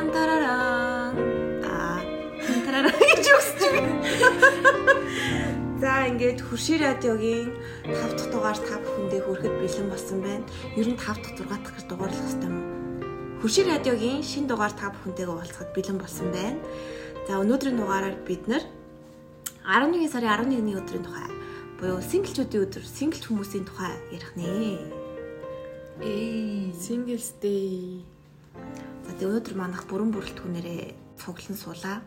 Тан тараран. Аа. Тараран гэж үсч байна. За ингээд хурши радиогийн 5 дахь дугаар та бүхэндээ хүрэхэд бэлэн болсон байна. Ер нь 5 дахь 6 дахь гэж дугаарлах хэрэгтэй юм. Хурши радиогийн шин дугаар та бүхэнтэйгээ уулзахад бэлэн болсон байна. За өнөөдрийн дугаараар бид нар 11 сарын 11-ний өдрийн тухай буюу синглчүүдийн өдөр, синглч хүмүүсийн тухай ярих нэ. Эй, Singles Day. За тэгээ өнөөдөр манах бүрэн бүрэлдэхүүнээрээ цуглан суулаа.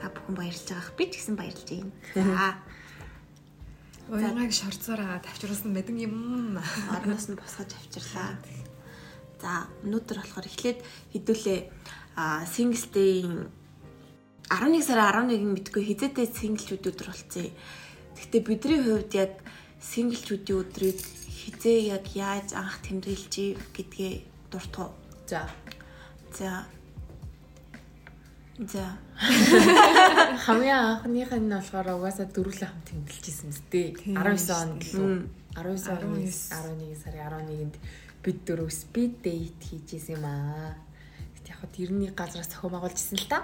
Та бүхэн баярлж байгаах би ч гэсэн баярлж байна. За уянгаг шорцоороо тавчруулсан байдаг юм. орноос нь босгож авчирлаа. За өнөөдөр болохоор эхлээд хэдүүлээ а Singles Day-ийн 11 сарын 11-нд мэдгүй хизээтэй синглчүүд өдөр болцсон. Гэхдээ бидний хувьд яг синглчүүдийн өдрийг хизээ яг яаж анх тэмдэглэж гэдгээ дуртав. За. За. За. Хамгийн анхных нь болохоор угаасаа дөрвөлэн хамт тэмдэглэжсэн мэт. 19 он гэлөө. 19 оны 11 сарын 11-нд бид дөрөв speed date хийжсэн юм аа. Гэт яг хөө тэрний газраас зохион байгуулж ирсэн л та.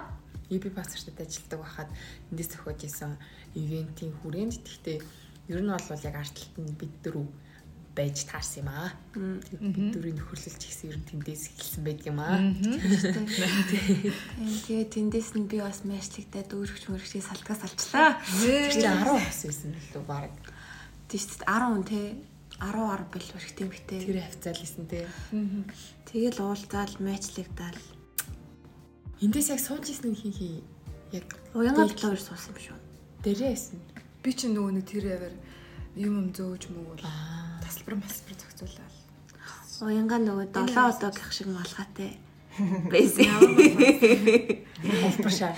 UB пассвортод ажилладаг байхад эндээс зохиож исэн ивентийн хүрээнд гэхдээ ер нь бол яг арт талд нь бид дөрөв байж таарсан юм аа. Бид дөрвийн нөхөрлөлч гэсэн ер нь тэндээс эхэлсэн байдаг юм аа. Тэгээ тэндээс нь би бас мэйшлэгдээд өөрөгч мөрөгчийг салдгаас алчлаа. Тэр чинь 10 хос байсан лөө баг. Тийш 10 хүн те 10 10 бил өрхтэй мхтэй. Тэр хавцаал исэн те. Тэгэл уулзаал мэйчлэгдаал. Эндээс яг сууж исэн хин хин яг Уянга блогер суусан юм шүү. дээрээс нь. Би ч нөгөө нэг тэр яваар юм юм зөөж мөгөл Аа. Тасалбар масбар зохицуулаад. Уянга нөгөө 7 одоо гэх шиг малгайтай байсан. Олбор шаа.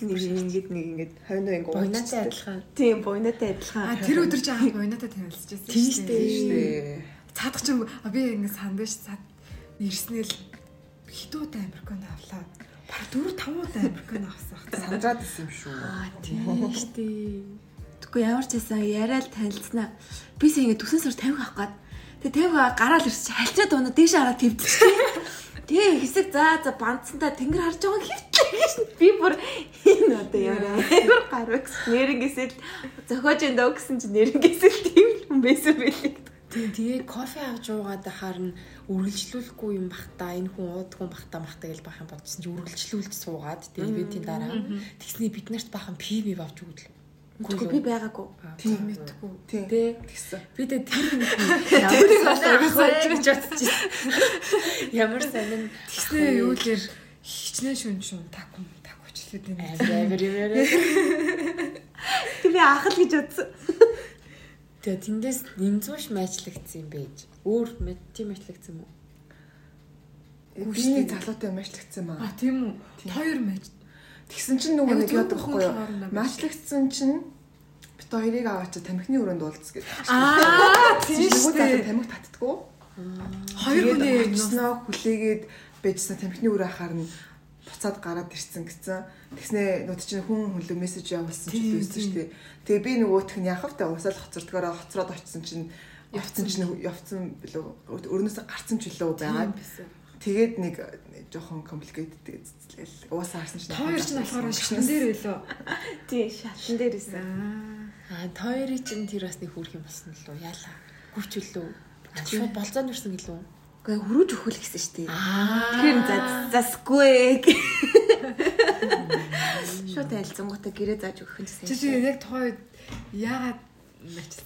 Нэг ингэж нэг ингэж хойно ингэ Буйнатай адилхан. Тийм буйнатай адилхан. А тэр өдөр чи анх буйнатаа танилцчихсан Тийм шүү дээ. Цаадах чинь би ингэ сандвич цаад ирснээл хитүүд американо авлаа. Баг 4 5 удаа американо авсан. сандраад исэн юм шүү. Аа тийм шүү дээ. Тэгвэл ямар ч байсан яриад танилцсанаа. Би сая ингэ төсөн сар 50 авах гээд. Тэгээ 50 гараал ирсэн чи халчаад унаа дээш хараад твдчихсэн. Тэгээ хэсэг за за бандсантаа тэнгэр харж байгаа хөвтлээ гэж би бүр энэ одоо яараа амар гарвах нэрнгээсэл зохиож энэ гэсэн чи нэрнгээсэл тийм хүн байсан байлиг. Тийм тэгээ кофе авч уугаад харна үргэлжлүүлэхгүй юм бах та энэ хүн уудгүй бах та мах та гэж бах юм бодсон чи үргэлжлүүлж суугаад тэгээ ивентийн дараа тэгснээ бид нарт бахан пив авч өгдөл. Үгүй би байгаагүй. Тийм мэдхгүй. Тийм. Тэ Тэгсэн. би тэ тэр юм ямар сонир гэж бодчихсон. Ямар сонир Тэгснээ юу лэр хичнээн шүн шүн таку такучлээд байна. амар ямар Тэг би анхал гэж бодсон. Тэгээ тэндээс нэмзүүш майчлагдсан юм байж. Өөр мэд тийм майчлагдсан юм уу? Би залуутай мэдлэгцсэн маа. А тийм үү. Хоёр мэж. Тэгсэн чинь нөгөө нэг зөвхөн байхгүй юу? Мэдлэгцсэн чинь бит хоёрыг аваач тамхины өрөөнд уулз гэж. Аа тийм шүү дээ. тамхи татдаггүй. Хоёр хүний очсноо хүлээгээд байжсан тамхины өрөө ахаар нь буцаад гараад ирсэн гэсэн. Тэгснээ нөт чинь хүн хүнлэг мессеж явуулсан ч тийм. шүү дээ. Тэгээ би нөгөөх нь яхав та усаал хоцордгоороо хоцроод очсон чинь явцсан чинь явцсан билүү өрнөөс гарцсан ч билүү байгаад тэгээд нэг жоохон complicated гэзлээл уусаа харсан чинь Хоёр ч нь болохоор шатн дээр байлоо. Тий, шатн дээр исэн. Аа тойрын чинь тэр бас нэг хүрх юм болсон лөө яалаа. Гүч үлээ. Шууд болзоонд ирсэн гэлөө. Гэхдээ хөрүүж өхөл гэсэн шүү дээ. Тэр за засгүй. Шууд тайлцсангуудаа гэрээ зааж өгөх юм Чи гэсэн. чи яг тохойд яагаад мачсан.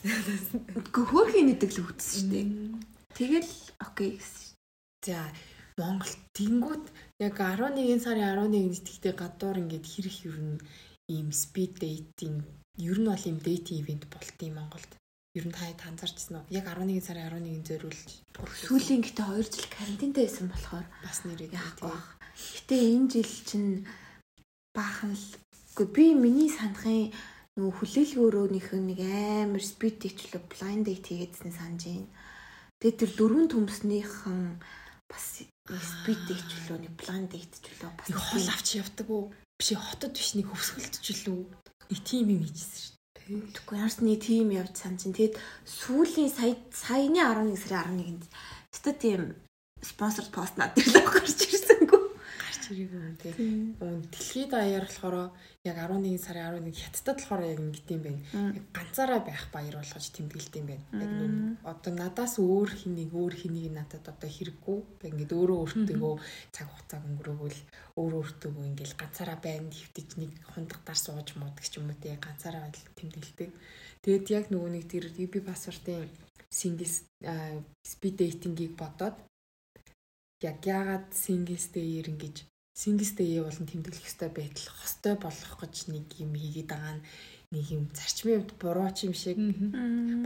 Хөөрхийн нэдэг л үүдсэн шүү дээ. Тэгэл окей гэсэн. За Монгол тэнгууд яг 11 сарын 11-нд тэгтээ гадуур ингээд хэрэг ер нь ийм speed dating ер нь бол ийм dating event болт юм Монголд. Ер нь та танзарчсан уу? Яг 11 сарын 11-нд зориулж Сүүлийн гэтээ 2 жил карантинтай байсан болохоор бас нэрээ баг. Гэтэ энэ жил чинь баахан л үгүй би миний санахын нөгөө хүлээлгөөрөөнийх нэг амар speed дэвчлээ blind date хийгээдсэн санаж байна. Тэгээ тэр дөрвөн төмснийхэн бас speed дэвчлөө нэг blind date чөлөө бас хол авч явдаг уу? Биш хотод биш нэг хөвсгөлтчлөө. Нэг тим юм хийжсэн шүү дээ. Тэгэхгүй ямарс нэг тим явж сан чинь тэгэд сүүлийн сая саяны 11 сарын 11-нд өстө тийм спонсор пост надад л гарч ирсэнгүй. Чирэг юм тий. Дэлхийд даяар болохоор яг 11 сарын 11 хятадд болохоор яг ингэт юм байна. Яг ганцаараа байх баяр болгож тэмдэглэдэг юм байна. Яг нүн одоо надаас өөр хэнийг өөр хэнийг надад одоо хэрэггүй. Яг ингээд өөрөө өөртөө цаг хугацааг өнгөрөөгөл өөр өөртөө ингээл ганцаараа байна хөвтөж нэг хундагтаар сууж муудаг ч юм уу тий ганцаараа тэмдэглэдэг. Тэгээд яг нөгөө нэг тэр UB password-ын single speed dating-ийг бодоод яг яагаад single stay-ээр ингэж single stay болон тэмдэглэх ёстой байтал хостой болох гэж нэг юм хийгээд байгаа нь нэг юм зарчмын хувьд буруу ч юм шиг.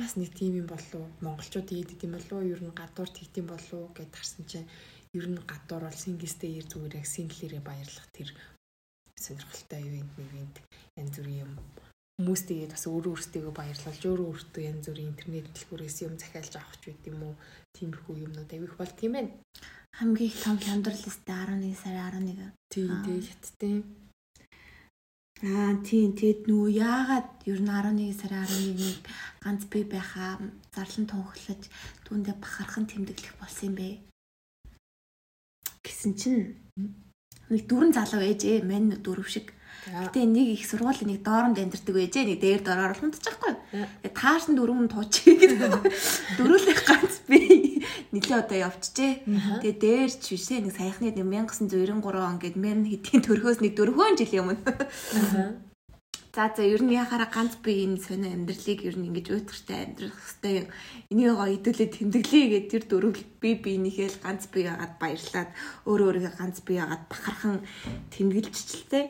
Бас нэг тийм юм болов монголчууд ийдэд юм болов ер нь гадуур тэгдэм болов гэд харсан чинь ер нь гадуур бол single stay-ээр зүгээр яг single-ээрээ баярлах тэр сонирхолтой ивент нэгэнт янз бүрийн юм. Хүмүүс тэгээд бас өөрөө өөртөө баярлалж өөрөө өөртөө янз бүрийн интернет дэлгүүрээс юм захиалж авах ч байт юм уу? Тиймэрхүү юмнууд авих бол тийм ээ хамгийн их том хямдрал листэ 11 сарын 11. Тийм тийм хятадтай. Аа тийм тэгэд нөгөө яагаад ер нь 11 сарын 11-ийг ганц би байхаа зарлан тунхлаж түүндээ бахархан тэмдэглэх болсон юм бэ? Гэсэн чинь нэг дөрөн залуу ээжээ мань дөрөв шиг Гэтэ нэг их сургуулийн нэг дооронд амьдэрдэг байжээ. Нэг дээр дороор хунтаж байхгүй. Тэгээ тааш нь дөрвөн туучих гэдэг. Дөрүүлэх ганц би нилээ одоо явчихжээ. Тэгээ дээр ч бишээ нэг саяхны 1993 он гэд мэн хэдийн төрхөөс нэг дөрвөн жилийн өмнө. За за ер нь яхаараа ганц би энэ сонио амьдралыг ер нь ингэж уйтгартай амьдрах хэвээр энийг гоё хэдүүлээ тэмдэглэе гэд тэр дөрөв би биенийхээ л ганц би яагаад баярлаад өөр өөрийгөө ганц би яагаад бахархан тэмдэглэжчлээ.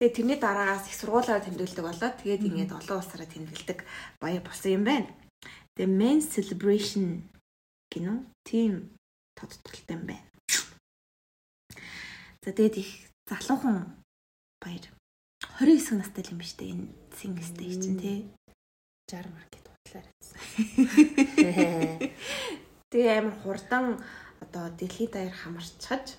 Тэгээ тэрний дараагаас их сургуулаараа тэмдэглэдэг болоод тэгээд ингээд олон улсаараа тэмдэглэдэг баяр болсон юм байна. Тэгээ Men Celebration гинөө тийм тодтолтой юм байна. За тэгээд их залуухан баяр. 29 настай юм биш үү энэ сингстэй чинь тий. 60 маркет хутлаар байсан. Тэгээ амар хурдан одоо дэлхийд даяар хамарчхаж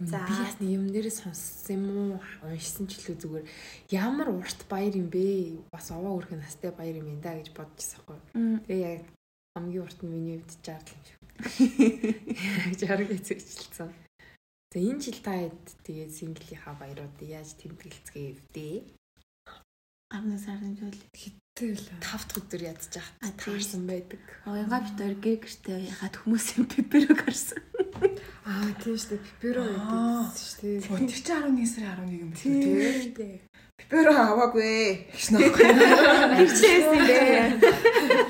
За би нэг юм нэрээ сонссон юм уу? Уншсан ч илүү зүгээр ямар урт баяр юм бэ? Бас овоо өрхөн настай баяр юм да гэж бодчихсон хгүй. Тэгээ яг хамгийн урт нь миний хувьд 60 юм шиг. 60 гэж зөвчлцсэн. За энэ жил та хэд тэгээд синглийнхаа баяруудыг яаж тэмдэглэцгээе вэ? 10 сарын жил Тэгэл 5 дахь өдөр ядчих таарсан байдаг. Ояга битэр гэгэртэй яхад хүмүүсийн пиперог харсан. Аа тийм шүү дээ. Пиперо гэдэг шүү дээ. Тэр чинь 11 сарын 11 юм байна тийм. Пиперо аваагүй гэж нөхгүй. Гэрчээсэн дээ.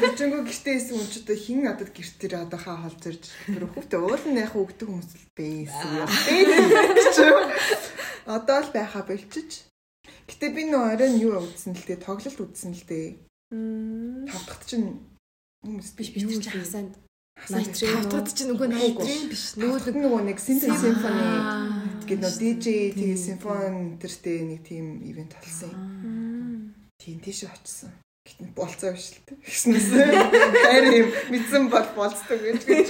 Бичэнгөө гэртээсэн хүн ч одоо хин надад гэрт тэр одоо хаа холж ирж пиперо хөвтө уулын яхаа өгдөг хүмүүс л байсан. Одоо л байхаа болчих. Гэтэ би нөө оройн юу үзсэн л дээ, тоглолт үзсэн л дээ. Тавдахт чинь хүмүүс биш биш чи хасаа Найтрын чинь нөгөө найтрын биш. Нөгөө нөгөө нэг Symphony Гэдэг нөө DJ тэгээ симфони тэртэй нэг тийм ивент болсон. Тийм тийш очсон. Гэтэ болцоо биш л тэгснээс хайр юм мэдсэн бол болцдог гэж гэж.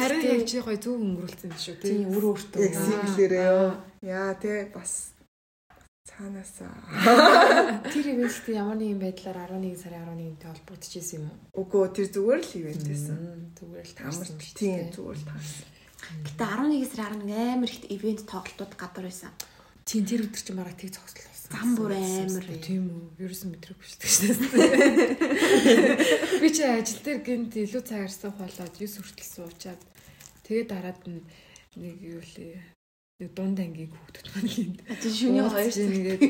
Харин чи гоё зөв өнгөрүүлсэн шүү тий. Өөр өөртөө. Яг синглэрээ ёо. Яа тий бас цаанаасаа. Тэр ивэнттэй ямар нэгэн байдлаар 11 сарын 11-нд холбогдчихсэн юм уу? Үгүй тэр зүгээр л ивэнт байсан. Зүгээр л таарсан. Тийм зүгээр л таарсан. Гэтэ 11 сарын 11 амар их ивэнт тоглолтууд гадар байсан. Тийм тэр өдөр чинь мараа тэг цогцол болсон. Зам бүр амар. Тийм үү. Ерөөсөн мэдрэг биш шүү. Би чи ажил дээр гинт илүү цагаар суух болоод 9 хүртэл суучаад тэгээ дараад нэг юу лээ нэг дунд ангийн хүүхдүүд маань гинт. Тийм шөнийн 2 цаг нэгээд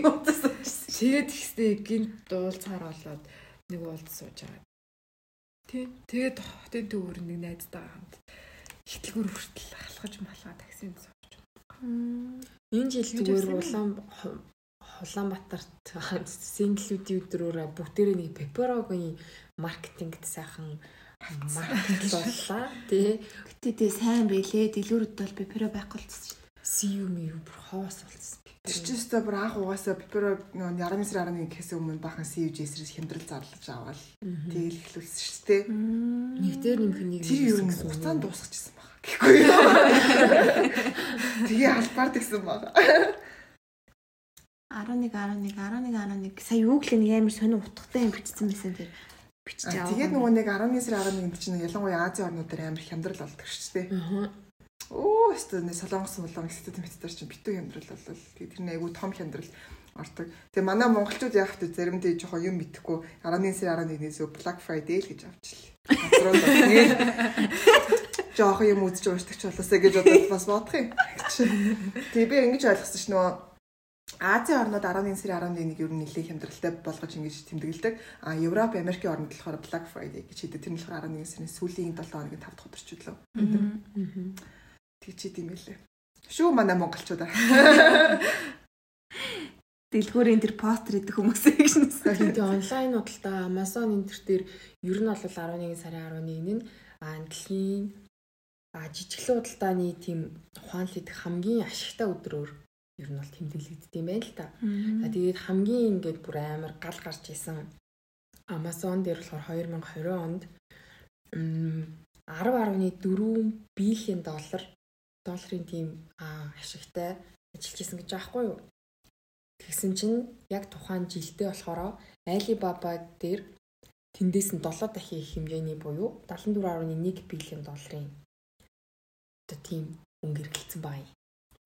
тэгээд ихстэй гинт дуулцаар болоод нэг уулд сууж байгаа. Тий. Тэгээд хотын төвөр нэг найзтайгаа хамт ихтлгүүр хүртэл алхаж малгаа таксинд сууж. Энэ жил зүгээр улаан Улаанбаатарт синглүүдийн өдрөөр бүгдээрээ нэг пеперогийн маркетингт сайхан маркетлууллаа тий. Гэтэ тий сайн байлээ. Дэлгүүрүүд бол пеперо байхгүй болчихсон. CU мив бүр хоос болсон. Тэр чинь өстой бүр анх угаасаа пеперо нөгөө 11 сарын 11 гэхээс өмнө бахан CU жесрээс хямдрал зарлаж аваад тэгэл эхлүүлсэн шүү дээ. Нэгдэр нэмэх нэг тэр ер нь хугацаанд дуусчихсан баг. Гэхгүй юу? Тэгээ албаар тэгсэн баг. 11 11 11 11 сая юу гэлээ нэг амар сонир утгатай юм бичсэн байсан тэр бичиж аваа. Тэгээд нөгөө нэг 11 сарын 11-нд чинь ялангуяа Азийн орнууд дээр амар хямдрал болдог шүү дээ. Оо өстө нэ солонгос молонгос сэтгэл мэдтэр чинь битүү хямдрал бол тэр нэг айгүй том хямдрал ордог. Тэгээ манай монголчууд яг хэвээр заримдаа жоохон юм мэдхгүй 11 сарын 11-ээс Black Friday л гэж авчлаа. Газруу нэг жоохон юм үзэж уушдаг ч болоосаа гэж бодоод бас бодох юм. Тэгээ би ингэж ойлгосон ш нь нөгөө Азийн орнууд 11 сарын 11-ийг ер нь нэлээд хямдралтай болгож ингэж тэмдэглэдэг. А Европ, Америкийн орнууд болохоор Black Friday гэж хийдэг. Тэр нь болохоор 11 сарын сүүлийн 7 хоногийн 5 дахь өдөр ч үлээ. Тэгчихэд юм байлээ. Шүү манай монголчуудаа. Дэлгүүрийн тэр постэр идэх хүмүүсээ гэж нэсээ. Тэгээ онлайн худалдаа Amazon энэ төр дээр ер нь бол 11 сарын 11-нд нь дэлхийн а жижиглэн худалдааны тийм ухаанл идэх хамгийн ашигтай өдрөөр ер нь бол тэмдэглэгддэг юм байна л та. За тэгээд хамгийн ингээд бүр амар гал гарч исэн Amazon дээр болохоор 2020 онд 10.4 биллион доллар долларын тийм ашигтай ажиллаж исэн гэж аахгүй юу. Тэгсэн чинь яг тухайн жилдээ болохоор Alibaba дээр тэндээс нь 7 дахин их хэмжээний буюу 74.1 биллион долларын одоо тийм өнгө эргэлцсэн бай.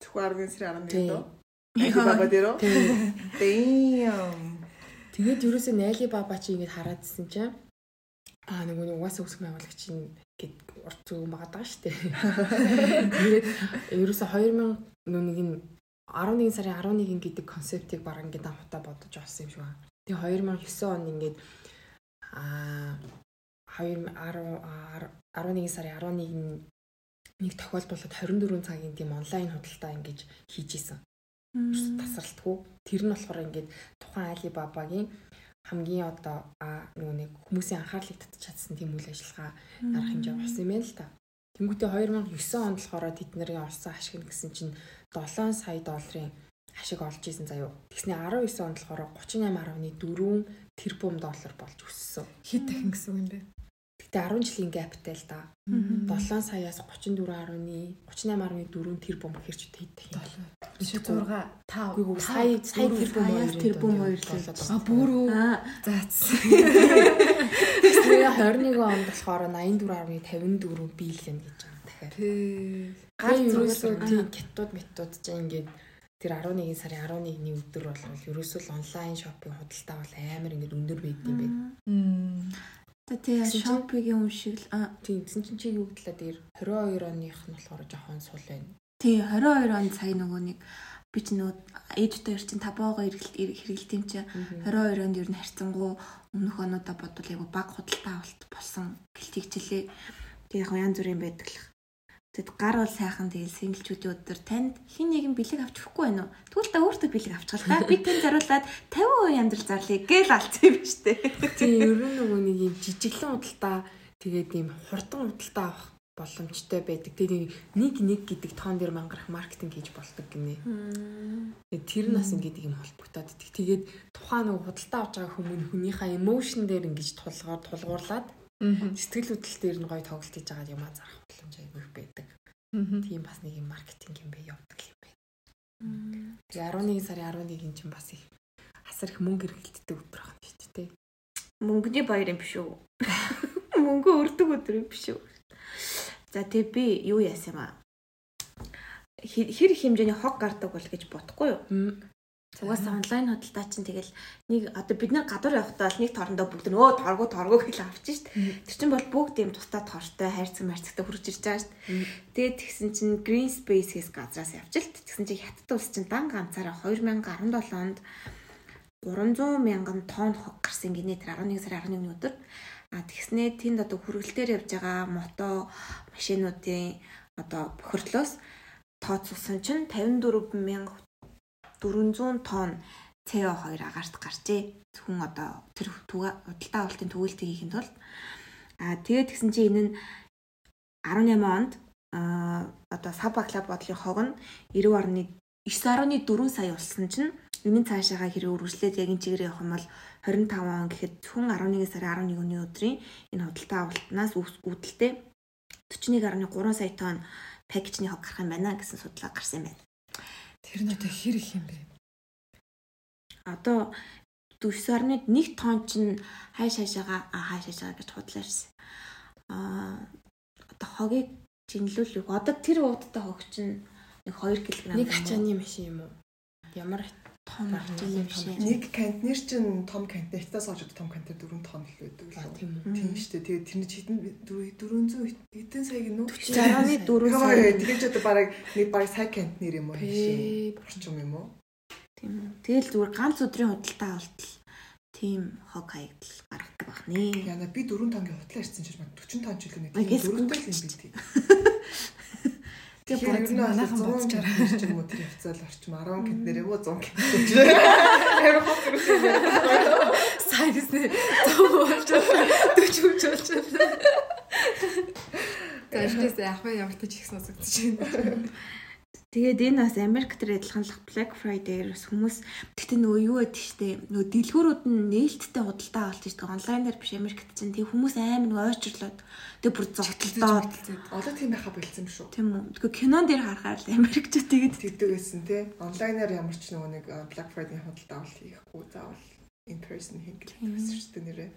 Зөвхөн 10 сарын 11-нд дөө. Alibaba дээр үү? Damn. Тэгээд ерөөсөө Alibaba чи ингэж хараадсэн чинь аа нөгөө угаасаа өсөх байгуулагч нь гэд урт зүг магадаа штэ. Тэгээд ерөөсөө 2000 нүг нь 11 сарын 11 гэдэг концептыг баг ингээд анхудаа бодож авсан юм шиг байна. Тэгээ 2009 он ингээд аа 2010 11 сарын 11 нэг тохиолдуулаад 24 цагийн тийм онлайн худалдаа ингэж хийж исэн. Тасралтгүй. Тэр нь болохоор ингээд тухайн Alibaba-гийн хамгийн одоо нөгөө нэг хүмүүсийн анхаарлыг татчих чадсан тийм үйл ажиллагаа арга хэмжээ болсон юм байна л та. Тэнгүүтээ 2009 онд болохоор тэдний олсон ашиг нь гэсэн чинь 7 сая долларын ашиг олж исэн заяо. Тэгсний 19 онд болохоор 38.4 тэрбум доллар болж өссөн. Хэд дахин гэсэн үг юм бэ? Гэтэ 10 жилийн гаптай л да. 7 саяас 34.1 38.4 тэрбум хэрч дахин. 6 5 Үгүй сая сая тэрбум 2 тэрбум 2 л А бүр үү? Заац. Тэгээ 21 онд болохоор 84.54 биллион гэж байгаа дахиад. Тий. Гар ерөөсөө тийм гятууд метод ч ингээд тэр 11 сарын 11-ний өдөр бол ерөөсөө онлайн шопинг худалдаа бол амар ингээд өндөр байд юм байна. Тэгээ шопигийн юм шиг л тийм гэсэн чинь чи юу гэдлээ дээр 22 оных нь болохоор жоохон сул байна. Тий 22 он сая нөгөө нэг би ч нөгөө ээжтэй ир чин табаага хэрэгэлт юм чи 22 онд ер нь харьцангуй өмнөх онуудаа бодвол яг баг худалдаа авалт болсон гэлтийгчлээ. Тэгээ яг янз бүрийн байдаг л. Тэгэд гар бол сайхан тэгэл синглчүүдийн өдөр танд хин нэгэн бэлэг авч өгөхгүй байна уу? Тэгвэл та өөртөө бэлэг авчихлаа. Би тэнд заруулаад 50% амьдрал зарлая гээл алцсан юм штэ. Тийм ер нь нөгөө нэг юм жижиглэн худалдаа тэгээд ийм хурдан худалдаа авах боломжтой байдаг. Тэгээд нэг нэг гэдэг тоон дээр мангарах маркетинг хийж болдог гинэ. Тэр нь бас ингээд юм холбогдоод идэх. Тэгээд тухайн нэг худалдаа авч байгаа хүмүүс хүнийхээ эмошн дээр ингэж тулгаар тулгуурлаад сэтгэл хөдлөл дээр нь гоё тоглолт хийж байгаа юм а зарах боломж айгүй их байдаг. Тийм бас нэг юм маркетинг юм бэ явдаг юм байна. Тэгээ 11 сарын 11-ийн чинь бас их асар их мөнгө эргэлддэг өдөр байна шүү дээ. Мөнгөний баяр юм биш үү? Мөнгө өрдөг өдөр юм биш үү? За тэгээ би юу яасан юм аа? Хэр их хэмжээний хог гардаг бол гэж бодохгүй юу? Угаасаа онлайн худалдаа чинь тэгэл нэг одоо бид нар гадуур явахдаа бол нэг торндоо бүгд нөө торгоо торгоо гэж авчих дээ. Тэр чинь бол бүгд юм тусдаа тортой хайрцаг марцагтай хурж ирж байгаа дээ. Тэгээд тэгсэн чинь Green Space-ээс газраас явчихлаа. Тэгсэн чинь хятад улс чинь дан ганцаараа 2017 онд 300 мянган тонн хог гарсан гинэ тэр 11 сарын 11-ний өдөр. А тэгснээ тэнд одоо хүргэлтээр явж байгаа мото машинуудын одоо бохирлоос тооцуулсан чинь 54 мянга 400 тонн CO2 агаарт гарчээ. Зөвхөн одоо тэр худалдаа авалтын төгөөлтийг хийхэд тулд аа тэгээд тэгсэн чинь энэ нь 18 онд аа одоо Сабаклаб бодлын хог нь 90.9.4 сая болсон чинь энэ цаашаага хэрэг үргэлжлээд яг энэ чигээр явах юм бол 25 он гэхэд зөвхөн 11 сарын 11-ний өдрийн энэ худалдаа авалтнаас үүдэлтэй 41.3 сая тонн пакэжний хог гарах юм байна гэсэн судлаа гарсан юм байна. Тэр нь одоо хэр их юм бэ? Одоо 4.1 тонн чинь хай шаашаага хай шаашаага гэж худлаа ирсэн. Аа одоо хогийг жинлүүлэх. Одоо тэр уудтай хогч нь нэг 2 кг. Нэг ачааны машин юм уу? Ямар том ачааны машин. Нэг кантнер чинь том кантнер хятадас олж том кантнер 4 тонн л байдаг лөө. тийм үү. Тийм шүү дээ. Тэгээд тэрний хитэн 400 хэдэн саяг нүү? 40.4 Яа, сая. тэгэж одоо бараг нэг бараг сая кантнер юм уу? Пээ. Орчим юм уу? Тийм үү. Тэгэл зүгээр ганц өдрийн худалдаа болтол тийм хог хаягдал гаргадаг баг нэ. Яна би 4 тонгийн хутлаа ирсэн чинь мань 40 тонн ч үлээ нэг Ай, тийм гэс 4 тонн гүйлч. юм бид. Тэгээ нь манайхан бодож бодож юм уу тэр явцал орчим 10 кантнер юм уу 100 кантнер. Хэрэг хот ирсэн юм. Сайн гэснэ. Том болж байна. 40 хүч болж байна. Тэшээс яг ба ямар ч их сонсогдож байна. Тэгээд энэ бас Америк дээр адилхан л Black Friday-ээр бас хүмүүс тэгтээ нөгөө юу гэдэг штэ нөгөө дэлгүүрүүд нь нээлттэй худалдаа авалт штэ онлайнаар биш Америкт чинь тэг хүмүүс амар нөгөө ойчрлоод тэг бүр зогтолдоод Одоо тийм байха болцсон юм шүү. тийм үү. Тэгээ кинон дээр харахаар л Америкчууд тэгээд Тэгдэг байсан те. Онлайнаар ямар ч нөгөө нэг Black Friday худалдаа авал хийхгүй заавал in person хийх гэдэг байсан шүү дээ нэрээ.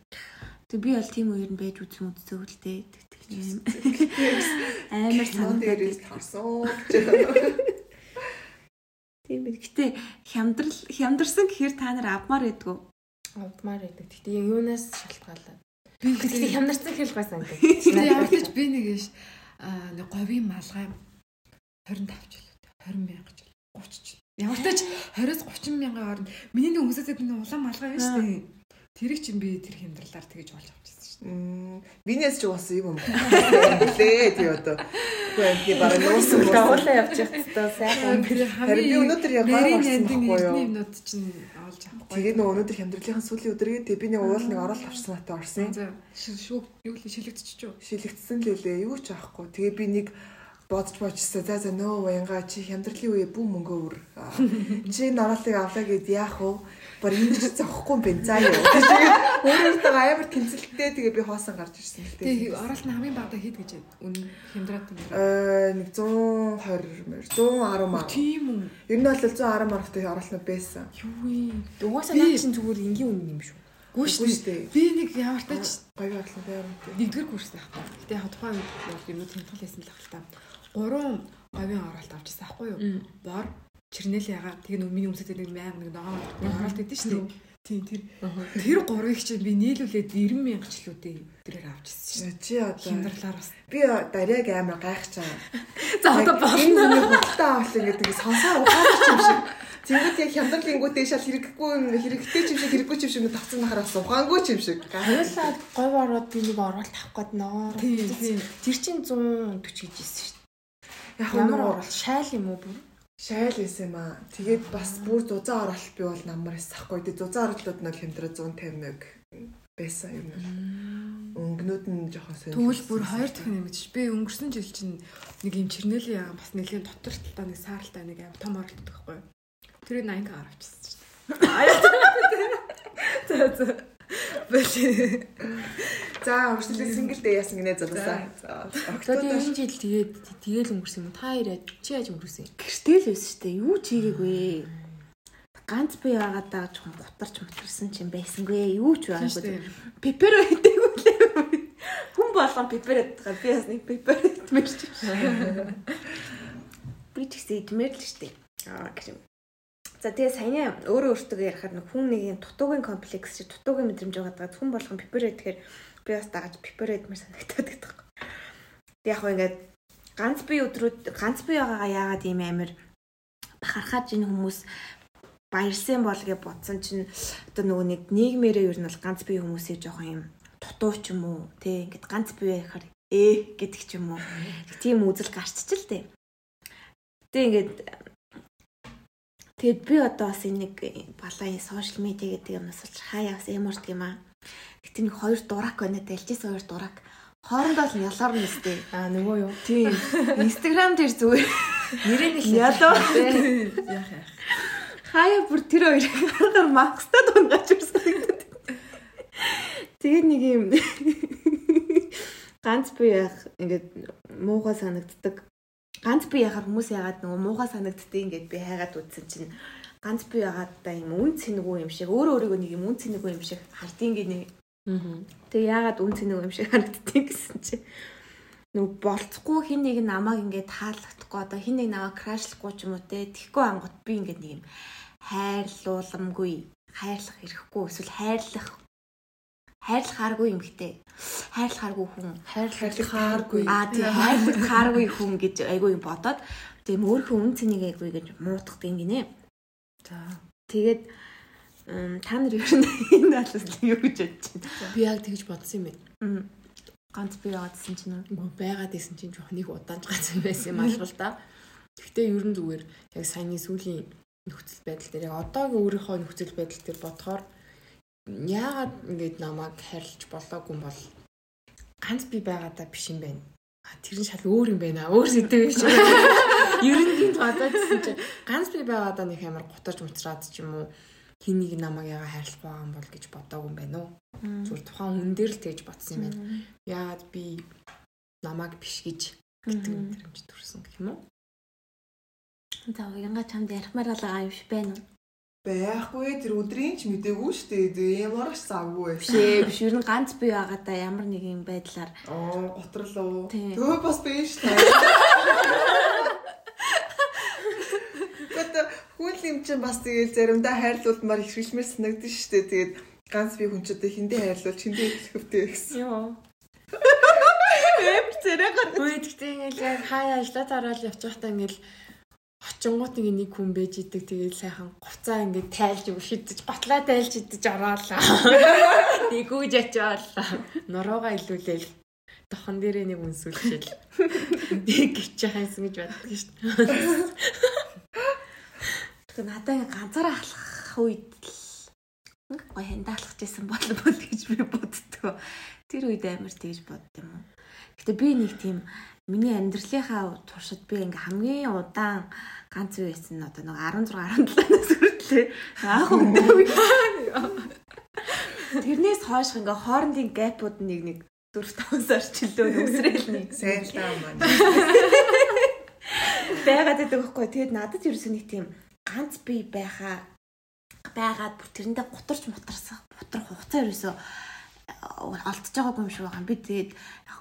тэг би бол тийм үеэр нь байж үзсэн үзсэн. үлдээ амар санагдаад харсан. Тийм би гэтээ хямдрал хямдарсан гэхээр та нар авмаар байдгүй Авдмаар байдаг. Гэхдээ яг юунаас шалтгаалаад. Би Гэхдээ хямдарсан хэрэг байсан гэдэг. Тэгээ ямар ч би нэг ш аа нэг говийн малгай 25 жил 20 мянга жил 30 жил. Ямар ч тач 20-с 30 мянган хооронд миний нэг хүмүүсээс нэг улаан малгай байна шүү дээ. Тэрийг чинь би тэр хямдралаар тэгэж болж авчихсан шүү дээ. Бинээс ч уусаа юм юм. Лээ тий одоо. Гэхдээ би бараг нуусан Дагуулаа явчих хэвээр сайхан. Харин би өнөөдөр орсон нандин байхгүй юу? юмнууд чинь олж авахгүй. Тэгээд нөгөө өнөөдөр хямдралынхаа сүүлийн өдрөө тэг би нэг уул нэг орол авчихсан натаа орсон. Шүүг юу л шилэгдчихэж юу? Шилэгдсэн л лээ. Юу ч авахгүй. Тэгээ би нэг бодож бочсон. За за нөө уянга чи хямдралын үе бүү мөнгөө өр. Чи нараалтыг авлаа гэд яах вэ? Бар энэ ч зовхгүй юм байна. За юу. Өөрөөсөө амар тэнцэлтэй тэгээ би хоосон гарч ирсэн л Тэгээ дээ. оролт нь хамгийн багадаа хэд гэж үнэ хямдраад юм. Э нэг 120 мөр 110 маа. Тийм үү? Ер нь бол 110 маргатай оролцоо байсан. Юу вэ? Угаасаа наа чинь зүгээр энгийн үнэн юм шүү. Гүү Үгүй шүү шүү дээ. дээ. Би нэг ямар тач Гоё орлоо байр үү. нэгдүгээр курс байхгүй. Гэтэ яг тухайн үед бол юм тэмдэглэл хийсэн л байх та. Гурван говийн оролт авчихсан байхгүй юу? Бор, чирнэл ягаа. Нэг миний өмсөд нэг мянга нэг ногоон оролт өгдөн шүү дээ. Тийм тэр. Тэр гурвыг чинь би нийлүүлээд 90 мянга ч л үдээ тэрээр авчихсан шүү. Чи одоо Хямдрлаар бас. би даряг амар гайхаж байгаа. За одоо Энэ болно. хүний хөлтөө авлаа гэдэг сонсоо ухаач юм шиг. Тэнгүүд яг хямдралингүүтэй шал хэрэггүй юм хэрэгтэй ч юм шиг хэрэггүй ч юм шиг тавцсан хараас ухаангүй ч юм шиг. Хоёулаа говь ороод би нэг оролт авах гээд тийм. Тэр чинь 140 гэж хэлсэн шүү Яг. Ямар оролт? Шайл юм уу бүр? шайл байсан юм аа. Тэгээд бас бүр зузаан оролт би бол намар эсэхгүй. Тэгээд зузаан оролтууд нь хямдраа 151 байсан юм. Өнгнүүд нь жоохон сонир. Тэгвэл бүр хоёр дахин нэмэгдэж. Би өнгөрсөн жил чинь нэг юм чирнэлийн яга бас нэлийн дотор талдаа нэг сааралтай нэг аим том оролт юу? Тэрийг 80 гараа авчихсан шүү дээ. За за. За өршлөлөө сингл дээ яасан гинэ залуусаа. За. Тэгээд энэ жил тэгээд тэгээл өнгөрсөн юм. Та хоёроо чи яаж өнгөрсөн? Юм? гэртэл байсан шүү дээ. Юу ч хийгээгүй ганц би яагаад даа жоохон гутарч мутарсан ч юм байсангүй. Юу ч байгаагүй пепер байдаггүй лээ хүн болгон пепер ядгаа би бас нэг пепер идмээр ч юм. Би ч гэсэн идмээр л шүү дээ. Аа гэх юм За тэгээ саяны өөрөө өөртөө ярихаар нэг хүн нэг юм дутуугийн комплекс чи дутуугийн мэдрэмж байгаа хүн болгон пепер гэхээр би бас дагаж пепер эдмэр санагтаад гэдэг. Тэг яг ингээд ганц би өдрүүд ганц би байгаагаа яагаад ийм амир бахархаж энэ хүмүүс баярсан бол гэж бодсон чинь одоо нөгөө нэг нийгмээрээ ер нь бол ганц бие хүмүүсийг жоохон юм дутуу ч юм уу тий ингээд ганц бие байхаар ээ гэдэг ч юм уу тийм үзэл гарчч л дээ. Тэ ингээд Тэгэд би одоо бас энэ нэг балаа сошиал медиа гэдэг юмнаас болж хаяа бас ямард юм аа. Гэтэ нэг хоёр дурак байна дэлжсэн хоёр дурак. Хоорондоо л ялаар нэстэй. Аа нөгөө юу? Тийм. Инстаграм дээр зүгээр Нэрээ нэг Ядуу. Яах яах. хаяа бүр тэр хоёр гаргаар макстай дунгаж ирсэн. Тэгээд нэг юм ганц би яах ингээд муухай санагддаг. Ганц би яхаар хүмүүс яагаад нөгөө муухай санагддаг ингээд би хайгаад үзсэн чинь ганц би яагаад та юм үн цэнэгүй юм шиг өөрөө өөрийгөө нэг юм үн цэнэгүй юм шиг хардیں۔ гинэ. Аа. Тэгээ яагаад үн цэнэгүй юм шиг харагддаг гэсэн чинь нөгөө болцохгүй хин нэг намайг ингээд таалагдахгүй одоо хин нэг намайг крашлахгүй ч юм уу те тэгхгүй ангууд би ингээд нэг юм хайрлууламгүй хайрлах ирэхгүй эсвэл хайрлах хайрлахааргүй юм хтэй хайрлахааргүй хүн хайрлахааргүй аа тий хайрлахааргүй хүн гэж айгүй юм бодоод тийм өөрийнхөө үн цэнийг айгүй гэж муудах гинэ За. тэгээд та нар ер нь энэ талаас юу гэж бодож байна Би яг тэгж бодсон юм байна. Ганц би яваадсэн чинь үү? Үгүй байгаад исэн чинь жоох нэг удаанч юм байсан юм алга л да. Гэхдээ ер нь зүгээр яг саяны сүүлийн нөхцөл байдал дээр яг одоогийн өөрийнхөө нөхцөл байдал дээр бодохоор яагаад ингэж намайг харилж болоогүй юм бол ганц би байгаадаа биш юм байна. А тэр нь шал өөр юм байна. Өөр сэдв биш. Ер нь тийм бодоодсэн чинь ганц би байгаадаа нэг амар гутарч муцраад ч юм уу хин нэг намайг яга хайрлах байгаа юм бол гэж бодоогүй юм байна уу? Зүгээр тухайн хүн дээр л тэгж бодсон юм байна. Яагаад би намайг биш гэж гэдэг мэдрэмж төрсөн гэх юм уу? За уянга чамд ярихмаар байгаа юм шиг байна уу? Байхгүй тэр өдрийн ч мдэггүй шүү дээ. Ямар ч завгүй Биш байсан. ээ, биш ер нь ганц би байгаадаа ямар нэг юм байдлаар Оо, готролоо. Тийм. Төө бас биш таа. Гэхдээ хүн юм чинь бас тэгэл заримдаа хайрлуулмаар их шилмэр санагдаж шүү дээ. Тэгээд ганц би хүн ч одоо хиндэ хайрлуул, хиндэ хэлэхвтэй гэсэн. Йоо. Эм зэрэг Үй тэгтээ ингээл хаяа ажиллаа тараал явж байхдаа ингээл очингууд ингээ нэг хүн байж идэг тэгээд сайхан гуцаа ингээ тайлж өвшидэж готлаа тайлж идэж ороолаа. Нэгүүж очиол. Нороогаа илүүлээл тохон дээрээ нэг үнсүүлчихэл. Нэг гिच хайсан гэж боддог шүү дээ. Тэг надаа ингээ ганцаараа халах үед л гой хандаалах гэсэн бол бол гэж би боддгоо. Тэр үед амар тэгж бодд юм уу. Гэтэ би нэг тийм миний амьдралынхаа туршид би ингээ хамгийн удаан ганц үе байсан нь одоо нэг 16 17-наас хүртлээ. Аах өндөө. Тэрнээс хойш ингээ хоорондын гэпүүд нэг нэг 4 5 сар чөлөө өсрөөл нэг Сайн л таа маань. байгаад байдаг байхгүй. Тэгээд надад ерөөсөө нэг тийм ганц би байхаа байгаад бүр тэрэндээ гутарч мутарсах бутрах хугацаа ерөөсөө олдож байгаагүй юм шиг байгаа. Би тэгээд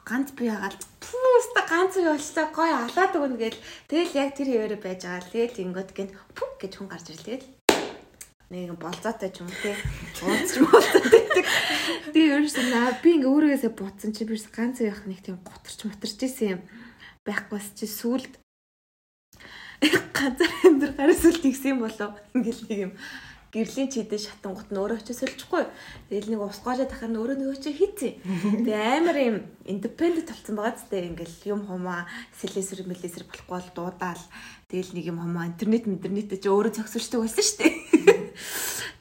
ганц би яагаад пүүста ганц би болчлаа гоё алаад өгнө гээл тэгэл яг тэр хэвээрээ байж байгаа. Тэгэл ингэот гэн пүк гэж хүн гарч ирлээ. Нэг болзоотой ч юм те. Ууц ч болзоотой. Би ерөөсөө наа би ингээ өөрөөсөө бутсан чи бирс ганц байх нэг тийм гутарч мутарч исэн юм байхгүйс чи сүулт ганцаар амьдрал гараас үл тэгсэн болов ингээл нэг юм гэрлийн чидээ шатангууд нь өөрөө очиж сольчихгүй. Тэгэл нэг ус гоолоо тахаар нь өөрөө нөгөө чи хийцээ. Тэгээ амар юм индипендент талцсан байгаа зү ингээл юм хумаа сэлэсэр мэлэсэр болохгүй бол дуудаал. Тэгэл нэг юм хумаа интернет интернет чи өөрөө зөксөрчдөг байсан шүү дээ.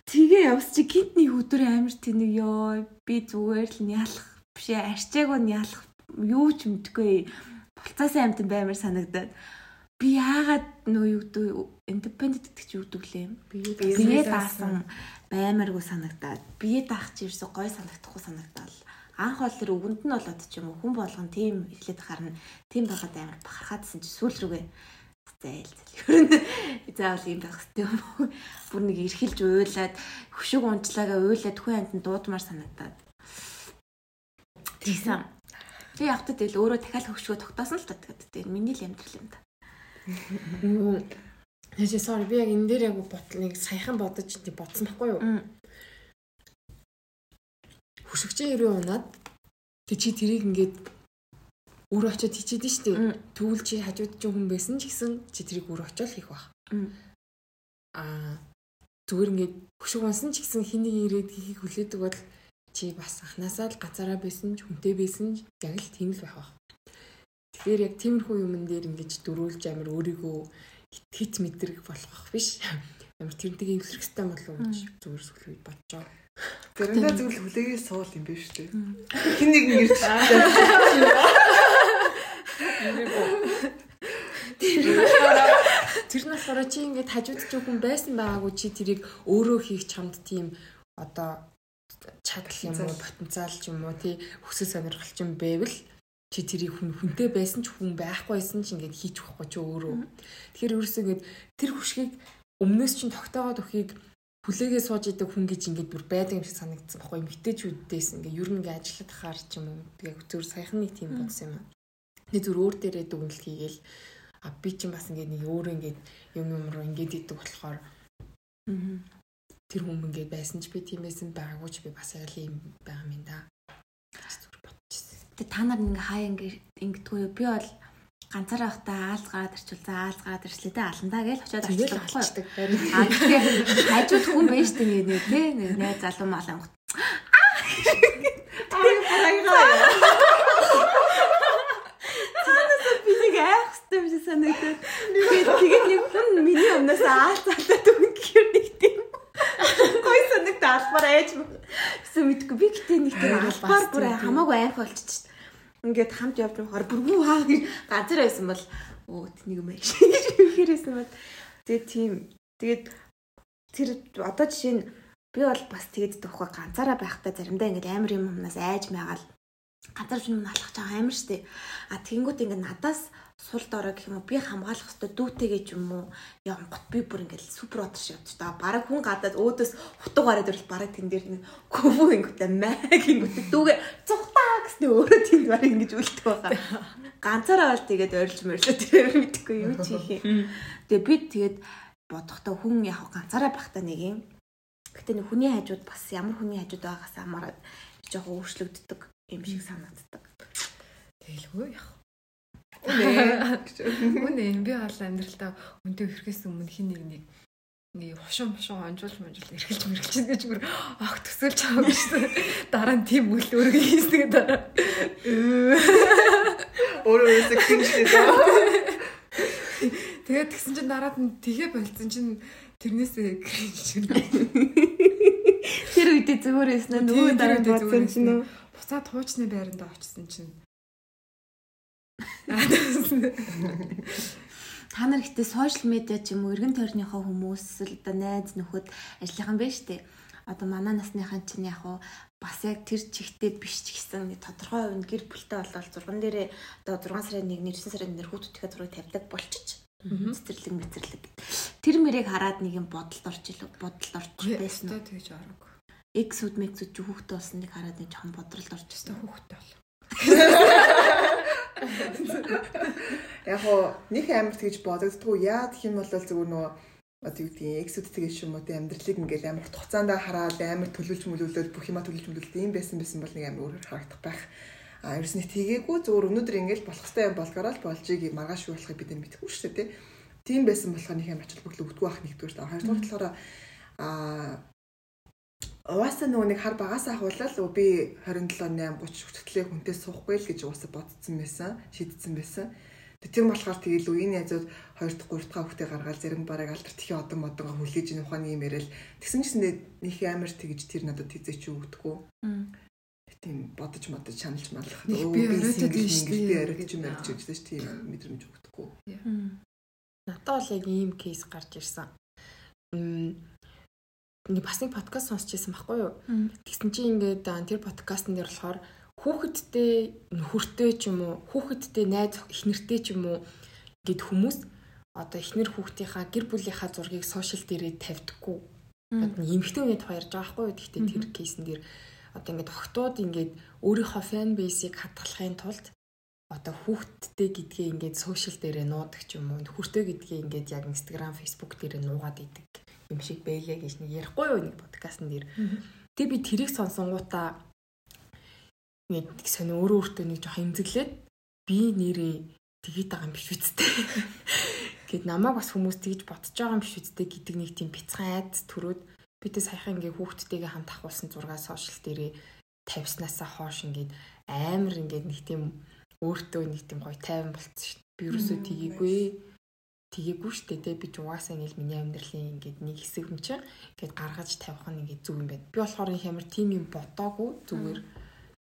Тэгээ явс чи гинт нэг өдөр амар тэнэг ёо би зүгээр л нялах биш ээ арчааг нь ялах юу ч мэдгүй булцаасан амт баймар санагдаад би яагаад нөө юу гэдэг индипендент гэдэг чи юу гэдэг лээ бие даасан баймаргүй санагдаад бие даах чи ерөөсө гой санагдахгүй санагдал анх бол тэр өвөнд нь болоод ч юм уу хүн болгон тийм эхлээд харна тийм байгаад амар бахархаадсэн чи сүүл рүүгээ. Зайл зайл нь заавал юм байх хэрэгтэй юм уу? Бүр нэг эрхэлж уйлаад хөшөг унцлаагаа уйлаад хүн амтнд дуудмаар санагдаад. Тийсэн би явтад тэгэл өөрөө дахиад хөшгөө тогтоосон л та. Тэгээд миний л амьдрал юм да Юу. Тэжээ sorry би яг энэ дээр яг ботл нэг саяхан бодож тийм бодсон байхгүй юу? Хөшөгчийн өрөө унаад тэг чи тэрийг ингээд өөр очиод хийчихэд нь штэ. Тэгвэл чи хажууд чинь хүн байсан ч гэсэн чи тэрийг өөр очиод хийх байх. Аа зүгээр ингээд хөшөг унсан ч гэсэн хин нэг ирээд хийхийг хүлээдэг бол чи бас анханасаа л газараа байсан ч хүнтэй байсан ч яг л тийм л байх байх. Тэгэхээр яг тиймэрхүү юмн дээр ингэж дөрүүлж амир өөрийгөө хит мэдрэг болгох биш. Амир тэрнтэйг эвлэрэх хэрэгтэй болов уу гэж зүгээр сүлхийд бодож байгаа. Заримдаа зөвл хүлээгээ суул юм биш үү? Хин нэг нь ирж Тэр нь болохоор чи ингээд хажууд ч хүн байсан байгаагүй чи тэрийг өөрөө хийх чамд тийм одоо чадал юм уу потенциал ч юм уу тий хүсэл сонирхол ч юм байвал чи тэрийг хүн хүнтэй байсан ч хүн байхгүйсэн ч ингээд хийж өгөхгүй чи өөрөө. Тэгэхээр ерөөсөө ингээд тэр хүшгийг өмнөөс чинь тогтоогоод өхийг хүлээгээ сууж идэг хүн гэж ингээд бүр байдаг юм шиг санагдсан баггүй эмгтээчүүдээс ингээд ер нь ингээд ажиллаад хаар ч юм уу яг зөв саяхан нэг тийм бодсон юм аа. Нэг зүр өөр дээрээ дүгнэлт хийгээл а би чинь бас ингээд нэг өөр ингээд юм юм руу ингээд идэг болохоор тэр хүм ингээд байсан ч би тиймээс нь байгаагүй ч би бас яг л юм байгаа юм да. Тэгээ та нар ингээ хаа ингээ ингэдэггүй юу? Би бол ганцаараа байхдаа аалз гараад ирчихвэл за аалз гараад ирчлээ те аландаа гэж очиод Тэгэл авчихдаг алчдаг. А тэгэхээр хажууд хүн байж тээ нэг те нэг залуу малан би нэг айх хэвчээ биш санагдаад. Тэгээд тэгээд нэг хүн миний өмнөөс аалз алдаад өгнө гэхээр нэг тийм. Гой санагдаа албаар ээж гэсэн мэдгүй би гэтээ нэг тийм албаар бүр хамаагүй айх болчихчих. Ингээд хамт явж байхаар бүргүй хаа гэж ганцаар байсан бол оо тэнийг юм ааш гэхэрсэн бол тэгээд тийм. Тэгээд тэр одоо жишээ нь би бол бас тэгээд тоххой ганцаараа байхдаа заримдаа ингээд амар юм юмнаас айж маягаал ганцаар юм алхах чам амар штэ а тэгэнгүүт ингээд надаас сул дорой гэх юм уу? Би хамгаалах хэвээр дүүтэйгээ ч юм уу? Явгот би бүр ингээд супер отор шиг явж та. Бараг хүн гадаад өөдөөс хутга гараад ирэл бараг тэн дээр нэг кову ингээд мэг ингээд дүүгээ цухтаа гэснээр өөрөө тэнд бараг ингэж үлдэх байгаа. Ганцаараа бол тэгээд ойрлж мөрлөө тэр мэдхгүй юу ч хийх юм. Тэгээ би тэгээд бодохдоо хүн яг ганцаараа байхдаа нэг юм. Гэтэ нэг хүний хажууд бас ямар хүний хажууд байгаас хамаарат жоохон өөрчлөгддөг юм шиг санагддаг. Тэгэлгүй яах. Үнэ. Үнэ би бол амьдралдаа үнтэй ирэхээс өмнө хин нэг нэг нэг хушуун хушуун онжуулж монжуул эргэлж мэргэлж гэж бүр ах төсөөлж байгаа юм шүү дээ. Дараа нь тийм үйл өргө хийсдэг дараа. Өөрөө хинжлээ. Тэгээд тэгсэн чинь дараад нь тгээ болцсон чинь тэрнээсээ кринж чинь. Тэр үедээ зүгээр байсан нөгөө дараа үедээ бодсон чинь? Буцаад хуучны байранд очсон чинь. Та нар ихтэй сошиал медиа ч юм уу эргэн тойрныхоо хүмүүс л да найз нөхөд ажиллахан байж тээ. Одоо манай насныхан чинь яг уу бас яг тэр чигтээ биш ч гэсэн тодорхой хувь нь гэр бүлтэй болол 6 дээрээ одоо 6 сарын 1 9 сарын 1 хүүхдүүдийнхээ зургийг тавьдаг болчих. Цэцэрлэг мэцэрлэг. Тэр мэрийг хараад нэг юм бодолд орж илүү бодолд орж байсан? Өстөө тэгж арга. Эксүүд мексүүд ч хүүхдтэй болсон нэг хараад нэг жоохон бодролд орж ирсэн. хүүхдтэй бол. Яг хоо нэг амар тэгж бодогддгүй яа гэх юм бол зүгээр нөгөө одоо юу гэдгийг эксүүд тэгэж юм уу тий амьдралыг ингээл амар хугацаанд хараад амар төлөвлөж мөлөвлөд бүх юма төлөвлөж мөлөвлөд ийм байсан байсан бол нэг амар өөр харагдах байх. А ерөөс нь тгээгүй зүгээр өнөөдөр ингээл болох хэвээр юм болгороо л болжийг маргааш юу болохыг бид нар мэдэхгүй шүү дээ тий. Тийм байсан болохоор нэг юм ачаал бүглөө өгдгөө ах нэгдүгээр та хоёрдугаар болохоор а Угаасаа нөгөө нэг хар багаас ахвалал би 27 8 30 хүртэлээ хүнтэй суухгүй л гэж угаасаа бодсон байсан, шийдсэн байсан. Тэг тийм болохоор тэгэл үеийн язууд 2 дахь 3 дахь хүүхдээ гаргаад зарим бараг алдарт их одон модон хүлээж ийн ухааны юм яриад тэгсэн чинь нэг амар тэгж тэр надад хизээч өгдөггүй. Тийм бодож модож чаналж малах. Би оройтод single, дээ. би оройтод юм ярьж өгсөн шүү тийм мэдрэмж өгдөггүй. Надад бол яг ийм кейс гарч ирсэн. Нэг бас нэг подкаст сонсч байсан байхгүй юу? Тэгсэн чинь ингээд тэр подкастн дээр болохоор хүүхэдтэй нөхөртэй ч юм уу, хүүхэдтэй найз эхнэртэй ч юм уу гэд хүмүүс одоо эхнэр хүүхдийнхаа гэр бүлийнхаа зургийг сошиал дээрээ тавьдаггүй. Одоо эмэгтэй хүний тухай ярьж байгаа байхгүй юу? Гэхдээ тэр кейсэн дээр одоо ингээд охтууд ингээд өөрийнхөө фэн бейсийг хадгалахын тулд одоо хүүхдтэй гэдгээ ингээд сошиал дээрээ нуудаг ч юм уу нөхөртэй гэдгээ ингээд яг Instagram, Facebook дээрээ нуугаад идэг юм шиг байлээ гэж нэг ярихгүй юу нэг подкастн дээр. Тэгээ би тэрийг сонсонгуудаа нэг сони өөрөө өөртөө нэг жоох имзэглээд би нэрээ тэгээд байгаа юм биш үсттэй. Гэт намайг бас хүмүүс тэгж бодож байгаа юм биш үсттэй гэдэг нэг тийм бяцхан айц төрөөд бидээ саяхан ингээ хүүхдтэйгээ хамт ахуулсан зураг сошиал дээрээ тавьснасаа хоош ингээд амар ингээд нэг тийм өөртөө нэг тийм гоё тайван болцсон шүү дээ. Би юусоо тгийгүй тгийгүй шүү дээ. Би ч угаасаа ингээл миний амьдралын ингээд нэг хэсэг юм чинь ингээд гаргаж тавих нь ингээд зүг юм байна. Би болохоор их амар тийм юм бодоогүй зүгээр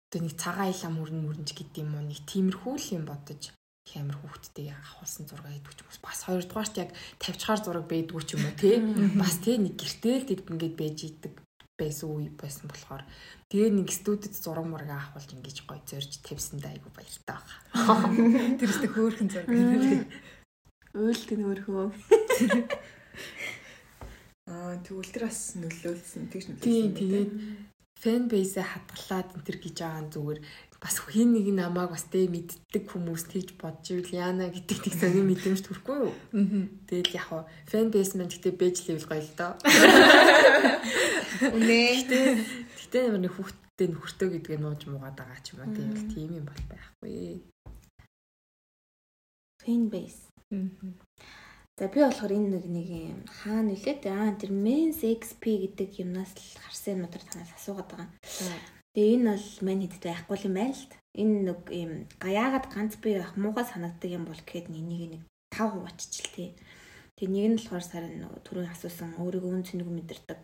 одоо нэг цагаан илам мөрн мөрнж гэдэг юм уу нэг тиймэрхүү л юм бодож их амар хүүхдтэй авахулсан зураг идэх ч юм уу бас хоёрдугаарт яг тавьчихаар зураг байдгүй ч юм уу тий бас тий нэг гэртэл тэгэд ингээд байж идэг байсан үе байсан болохоор тэгээ нэг студид зураг мураг авахулж ингэж гоё зорж тавьсандаа айгу баяртай байгаа. Тэр ихтэй хөөрхөн зураг. Уйлт нь өөрхөө. Аа тэгвэл тэр бас нөлөөлсөн тэгж нөлөөлсөн. Тийм тэгээд фэн бейсээ хадгалаад энэ төр гэж байгаа зүгээр бас хин нэг намайг бас тэ мэддэг хүмүүс тэгж бодж ивэл яана гэдэг тийг сони мэдрэмж төрөхгүй юу. Тэгэл яг хаа фэн бейс маань гэтээ бэж левел гоё л доо. Үнэ. Ямар нэг хүүхдтэй нөхөртөө гэдгээ нууж муугаад байгаа ч юм аа тийм тийм юм бол байхгүй. Фэн бейс. За би болохоор энэ нэг нэг юм хаана нөлөөд аа тэр Men's XP гэдэг юмнаас л харсан юмнуудаар танаас асуугаад байгаа. Тэгээ энэ бол мань хэд байхгүй юм байна л. Энэ нэг юм гаяагаад ганц би явах муугай санагддаг юм бол гэхэд энийг нэг 5 хувааччил тий. Тэгээ нэг нь болохоор сарын түрүүн асуусан өөрийгөө үн цэнийг мэдэрдэг.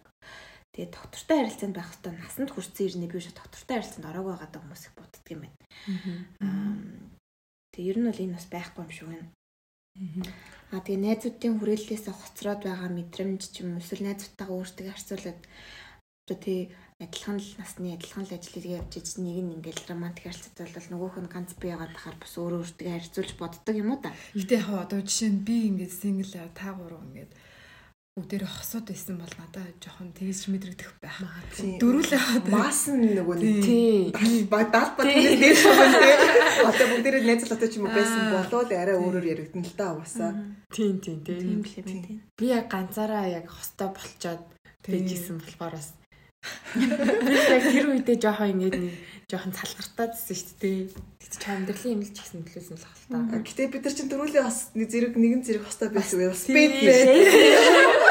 Тэгээ доктортой харилцаанд байх хэвээр насанд хүрсэн ирнэ би шүү доктортой харилцаанд ороогүй байгаа хүмүүс их боддөг юм байна. Аа тэгээ ер нь бол энэ бас байхгүй юм шиг байна. Аа тэгээ найзуудын хүрээллээс хоцроод байгаа мэдрэмж ч юм уу эсвэл найзуудтайгаа өөртөө харьцуулаад одоо тий адилхан л насны адилхан л ажил хийгээ явж иж нэг нь ингээл романтик харилцаад бол нөгөөх нь ганц бие ягаад тахаар бас өөрөө өөртөө харьцуулж боддог юм уу та. Гэтэ яг одоо жишээ нь би ингээд сингл та гурав ингээд бүгдээр хосууд байсан бол надад жоохон тэгж мэдрэгдэх байх. Дөрүлээ мас нөгөө нэг тий. Ба дал ба тэгээд шоон тий. одоо бүгдээр найзлаатай ч юм уу байсан болоо л арай өөрөөр яригдана л да угаасаа. Тийм тийм тийм. Би яг ганцаараа яг хостой болчоод тэжсэн болохоор бас. Би яг тэр үедээ жоохон ингээд нэг жоохон цалгартаадсэн шүү дээ. Тэгт ч амьдралын юм л ч гэсэн төлөөсөн л хальтаа. Гэтэ бид нар чинь дөрүлээ бас нэг зэрэг нэгэн зэрэг хостой байсан үе бас бэдлээ.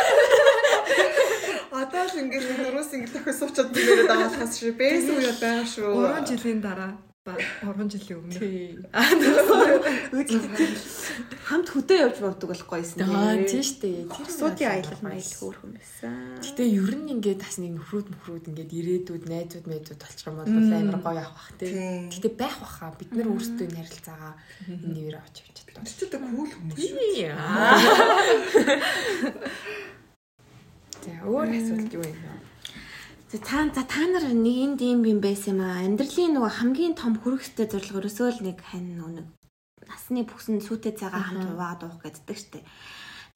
Ингээд дөрөөс ингээд тохиос суучаад бигээр даалхаас шүү. Бэсэн үе байгаа шүү. 3 жилийн дараа 3 жилийн өмнө. Хамт хөдөө явж болдог бол гоёсэн. Аа тийм шүү дээ. Тэр суудын аялал маялал хөөрхөн байсан. Гэтэ ер нь ингээд бас нэг нөхрүүд мөхрүүд ингээд ирээдүйд найзууд найзууд болчих юм бол амар гоё авах бах тий. Гэтэ байх баха бид нар өөрсдөө ярилцаагаа энэ нэр авч явж чадлаа. Тэр чинь кул хүмүүс шүү. Өөр асуулт юу юм бэ? За та за та нар нэг энд юм юм байсан юм аа. Амьдралын нөгөө хамгийн том хүрхстэй зорилго өрөөсөө л нэг хань нэг насны бүхсэн сүйтэй цагаа хамт хуваад уух гэддэг штеп.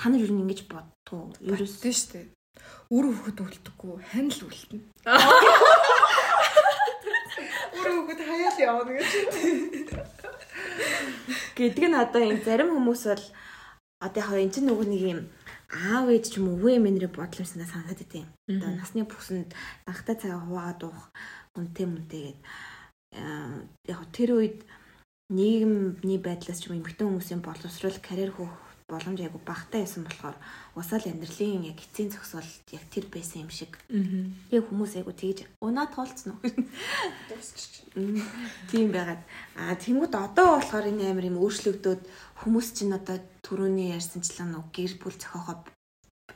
Та нар нь ингэж бодтуу. Ерөөсөө штеп. Үр хөхөд үлдэхгүй хань л үлдэнэ. Үр хөхөд хаяал явна гэж. Гэдэг нь одоо энэ зарим хүмүүс бол одоо яг энэ чинь нөгөө нэг юм аав ээж ч юм уу өвөө эмээнэрээ бодломснаа санаад идэв. Одоо насны бүсэнд анхтай цагаа хуваагаад уух үнтэй мүнтэйгээд яг тэр үед нийгэмний байдлаас ч юм эмэгтэй хүмүүсийн боловсрол карьер хөөх боломж айгу багтаа байсан болохоор усаал амьдралын яг эцсийн зохисол яг тэр байсан юм шиг. Яг хүмүүс айгу тэгж унаа тоолцсон уу? Тийм байгаад. Аа тэнгууд одоо болохоор энэ амар юм өөрчлөгдөөд хүмүүс чинь одоо түрүүний ярьсанчлан нэг гэр бүл зохиохоо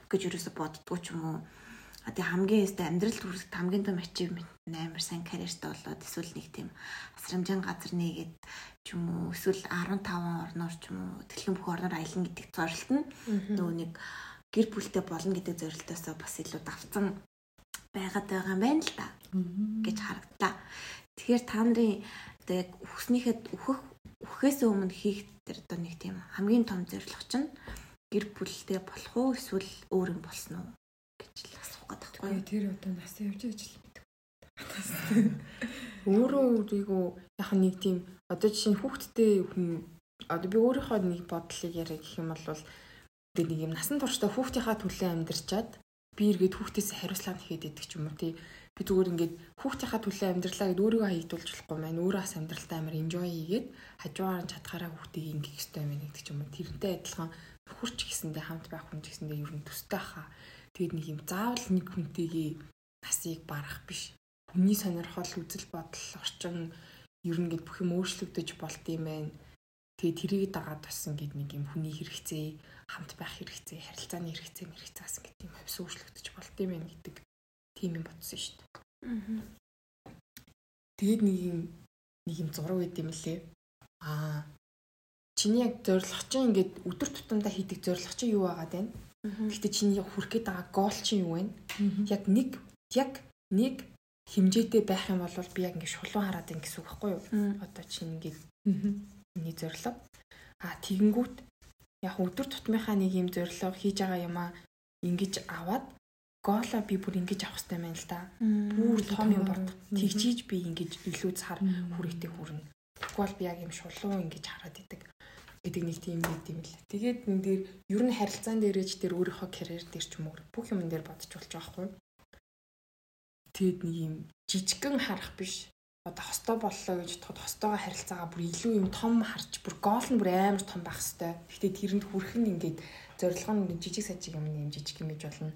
гэж юусо боддгоо ч юм уу. А тэг хамгийн өстэй амьдрал хүрэх хамгийн том achievement амар сайн карьертай болоод эсвэл нэг тийм асрамжийн газар нэгээд ч юм уу эсвэл 15 орноор ч юм уу дэлхийн бүх орноор аялна гэдэг зорилт нь нөгөө нэг гэр бүлтэй болно гэдэг зорилтоосоо бас илүү давцсан байгаад байгаа юм байна л та гэж харагдлаа. Тэгэхээр та нарын одоо яг үхснийхэд үхэх үхээс өмнө хийх тэр одоо нэг тийм хамгийн том зорилго чинь гэр бүлтэй болох уу эсвэл өөр юм болсон уу гэж л асуух гэдэг байхгүй юу? Тэр одоо нас явж иж л мэдгүй. Өөрөө өөрийгөө яг нэг тийм одоо жишээ нь хүүхдтэй хүн одоо би өөрийнхөө нэг бодлыг яриа гэх юм бол тэг нэг юм насан туршдаа хүүхдийнхаа төлөө амьдарчаад би эргээд хүүхдээс хариуцлага нэхэд идэг ч юм уу тий. Би зүгээр ингээд хүүхдийнхаа төлөө амьдралаа гэд өөрийгөө хаягдуулж болохгүй маань өөрөө бас амьдралтай амар enjoy хийгээд хажуугаар нь чадхаараа хүүхдийг ингэх хэрэгтэй юм гэдэг ч юм уу. Тэрнтэй адилхан хурч гэсэндээ хамт байх хүн гэсэндээ ер нь төстэй хаа тэгээд нэг юм заавал нэг хүнтэйгээ насыг барах биш хүний сонирхол үзэл бодол орчин ер нь гээд бүх юм өөрчлөгдөж болд юм байна тэгээ тэрийг дагаад басан гэд нэг юм хүний хэрэгцээ хамт байх хэрэгцээ харилцааны хэрэгцээ мэрэгцээ бас гэдэг юм хавс өөрчлөгдөж болд юм байна гэдэг тийм юм бодсон шүү дээ. Тэгээд нэг юм нэг юм зураг байд юм лээ. Аа чиний яг зорилго чинь ингээд өдөр тутамдаа хийдэг зорилго чинь юу байгаад байна? Гэхдээ чиний хүрх гээд байгаа гол чинь юу вэ? Яг нэг яг нэг хэмжээтэй байх юм бол би яг ингээд шулуун хараад ин гэсэн үг байхгүй юу? Одоо чинь ингээд миний зорилго. Аа тэгэнгүүт яг өдөр тутмынхаа нэг юм зорилго хийж байгаа юм аа ингэж аваад голоо би бүр ингэж авах хэрэгтэй байна л да. Бүр том юм бод. Тэгжиж би ингэж илүү цаар хүрээтэй хүрнэ. Бол би яг юм шулуу ингэж хараад идэг гэдэг нэг тийм байт юм л. Тэгээд энэ дээр ер нь харилцаан дээрэж тэр өөрийнхөө карьер дээр ч юм уу бүх юм дээр бодож болж байгаа хгүй. Тэгэд нэг юм жижигхэн харах биш. Одоо хостой боллоо гэж бодоход хостойгоо харилцаагаа бүр илүү юм том харж бүр гол нь бүр амар том байх хэвээр. Гэхдээ тэрэнд хүрэх нь ингээд зорилго нь жижиг сажиг юм юм жижиг юм ээж болно.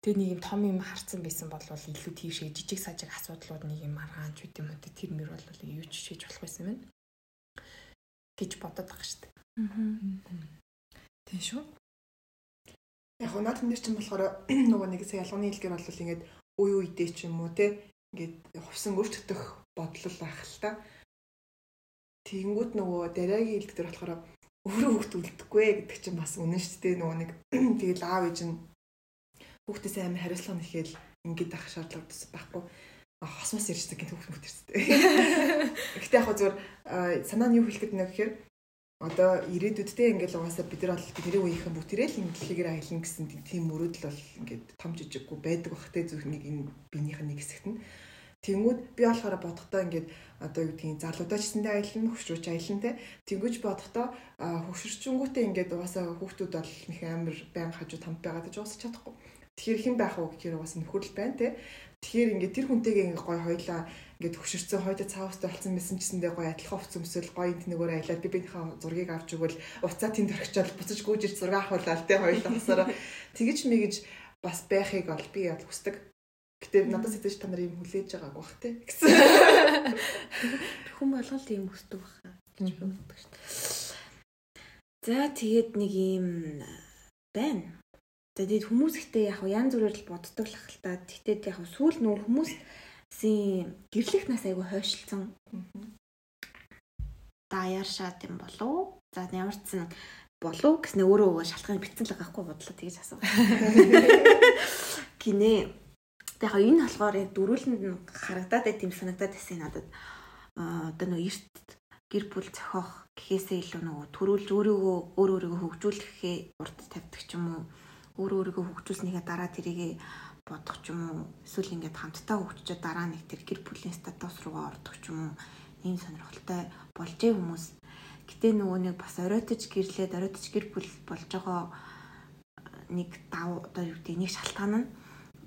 Тэгээ нэг юм том юм харцсан байсан бол илүү тийшээ жижиг сажиг асуудлууд нэг юм маргаанч үт юм уу тэр мөр бол юу ч шийдэж болох байсан юм гэж бодоод байгаа шүү дээ. Аа. Тийм шүү. Яг наад энэ чинь болохоор нөгөө нэг сая ялганы хэлгээр бол ингээд үе үедээ ч юм уу те ингээд хувьсан өөрчлөгдөх бодлол байх л та. Тэгэнгүүт нөгөө дараагийн хэлдэг дээр болохоор өөрөө хөвгт үлдэхгүй гэдэг чинь бас үнэн шүү дээ нөгөө нэг тэгэл аав ээж нь хүүхдээс амар хариуцлага нэхэл ингээд авах шаардлага байхгүй хосмос ирсэн гэх хүүхд мөтөрстэй. Гэхдээ яг зүгээр санаа нь юу хэлэхэд нэг гэхээр одоо ирээдүйдтэй ингээл угаасаа бид нар бол бидний үеийнхэн бүтэрэл ингэлгээр аялна гэсэн тийм мөрөөдөл бол ингээд том жижиггүй байдаг бах те зөв нэг энэ биенийх нь нэг хэсэгт нь Тэнгүүд би болохоор бодохдоо ингээд одоо юу гэдгийг залуудаа ч гэсэндээ аялна, хөвшрүүч аялна те. Тэнгүүж бодохдоо хөвшөрчөнгүүтээ ингээд угаасаа хүүхдүүд бол нэг амар байн хажууд хамт байгаад ч уусч чадахгүй. Тэгэхээр хэн байх вэ гэхээр угаасаа нөхөрл байна те. Тэгэхээр ингээд тэр хүнтэйгээ ингээд гой хойлоо ингээд хөшөрцөн хойдо цаавстай болсон байсан гэсэндээ гоё адилхан хувц өмсөл гоё энэ нөгөөр аялаад би биенийхээ зургийг авч өгвөл уцаа тэнд орчоод буцаж гүйж зураг авахулаа те хоёулаа хасараа тэгэж мэгэж бас байхыг бол би яд хүсдэг. Гэтэ надад сэтгэж та нар юм хүлээж байгааг бах те гэсэн. Хүн болгол тийм хүсдэг баха гэж боддог шүү дээ. За тэгээд нэг юм байна. За тэгээд хүмүүс ихтэй яг янз бүрээр л боддог л ахaltaа. Тэгтээ яг сүүл нүүр хүмүүс Син гэрлэх нас айгу хойшилцсан. Даяар шат юм болов. За ямар ч сан болов гэснэ өөрөө шалтгаан битсэн л байхгүй бодлоо тэгж асуу. Гинэ. Тэгэхээр энэ болохоор яг дөрүүлэнд нь харагдаад байт юм санагдаад байсан надад. Аа одоо нөгөө эрт гэр бүл зохиох гэхээсээ илүү нөгөө төрүүлж өөрийгөө өөр өөрийгөө хөгжүүлэхээ урд тавьдаг ч юм уу. Өөр өөрийгөө хөгжүүлснийхээ дараа тэрийгэ бодох ч юм уу? Эсвэл ингээд хамтдаа хөгжиж дараа нэг тэр гэр бүлийн статус руугаа ордог ч юм уу? Ийм сонирхолтой болж ий хүмүүс. Гэтээ нөгөө нэг бас оройтож гэрлээд оройтож гэр бүл болж байгаа нэг дав одоо юу гэдэг нэг шалтгаан нь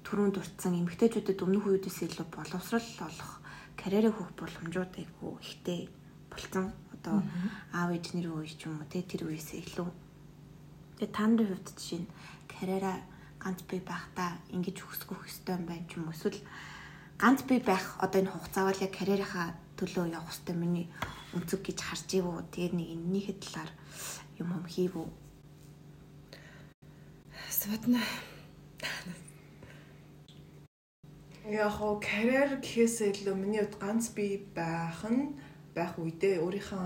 түрүүнд дурдсан эмгтээчүүдэд өмнөх үеэс илүү боловсрал олох карьерээ хөөх боломжууд айгүй ихтэй болцсон одоо аав ээжний үе ч юм уу те тэр үеэс илүү. Тэгээ та нарын хувьд жишээ нь карьераа ганц би байхдаа ингэж өсгөх ёстой юм байна ч юм эсвэл ганц би байх одоо энэ хугацаа бол яг карьерийнхаа төлөө явах ёстой миний өнцөг гэж харж ивүү тэгээд нэг энэнийхээ талаар юм юм хийвүү Сватна Яг хоо карьер гэхээсээ илүү миний хувьд ганц би байх нь байх үедээ өөрийнхөө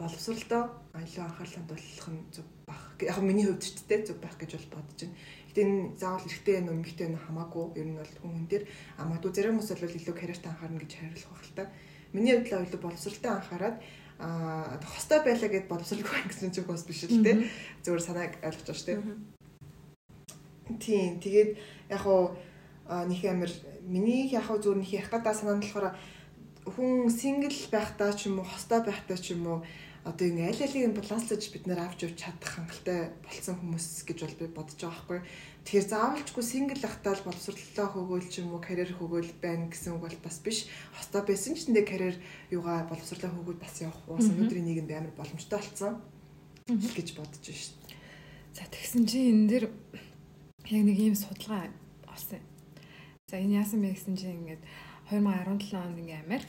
боловсролдоо илүү анхаарал хандуулах нь зөв байх. Яг миний хувьд ч тийм зөв байх гэж бол бодож байна. Гэтэ энэ заавал эрэгтэй нөө эмэгтэй нөө хамаагүй ер нь бол хүн дээр амаагүй зарим хүмүүс бол илүү карьерт анхаарна гэж хариулах байх л та. Миний хувьд л илүү боловсралтай анхаарад а хостой байлаа гэд боловсралгүй байх гэсэн ч бас биш л те. Зөвхөн санааг ойлгож байгаа шүү дээ. Тийм. Тэгээд яг уу нэг амир миний яг уу зүгээр нэг ярих гадаа санаа нь болохоор хүн сингл байхдаа ч юм уу хостой байхдаа ч юм уу одоо ингэ аль алийг баланслаж бид нэр авч явж чадах хангалттай болсон хүмүүс гэж бол би бодож байгаа байхгүй. Тэгэхээр заавалчгүй сингл ахтаа л боловсрлолоо хөгөөл ч юм уу карьер хөгөөл байна гэсэн үг бол бас биш. Хостой байсан ч нэгэ карьер юугаа боловсрлоо хөгөөл бас явах уу. Өнөөдрийн нийгэмд амар боломжтой болсон гэж бодож байна шүү дээ. За тэгсэн чи энэ дэр яг нэг ийм судалгаа олсон. За энэ яасан бэ гэсэн чи ингээд 2017 онд ингээ амар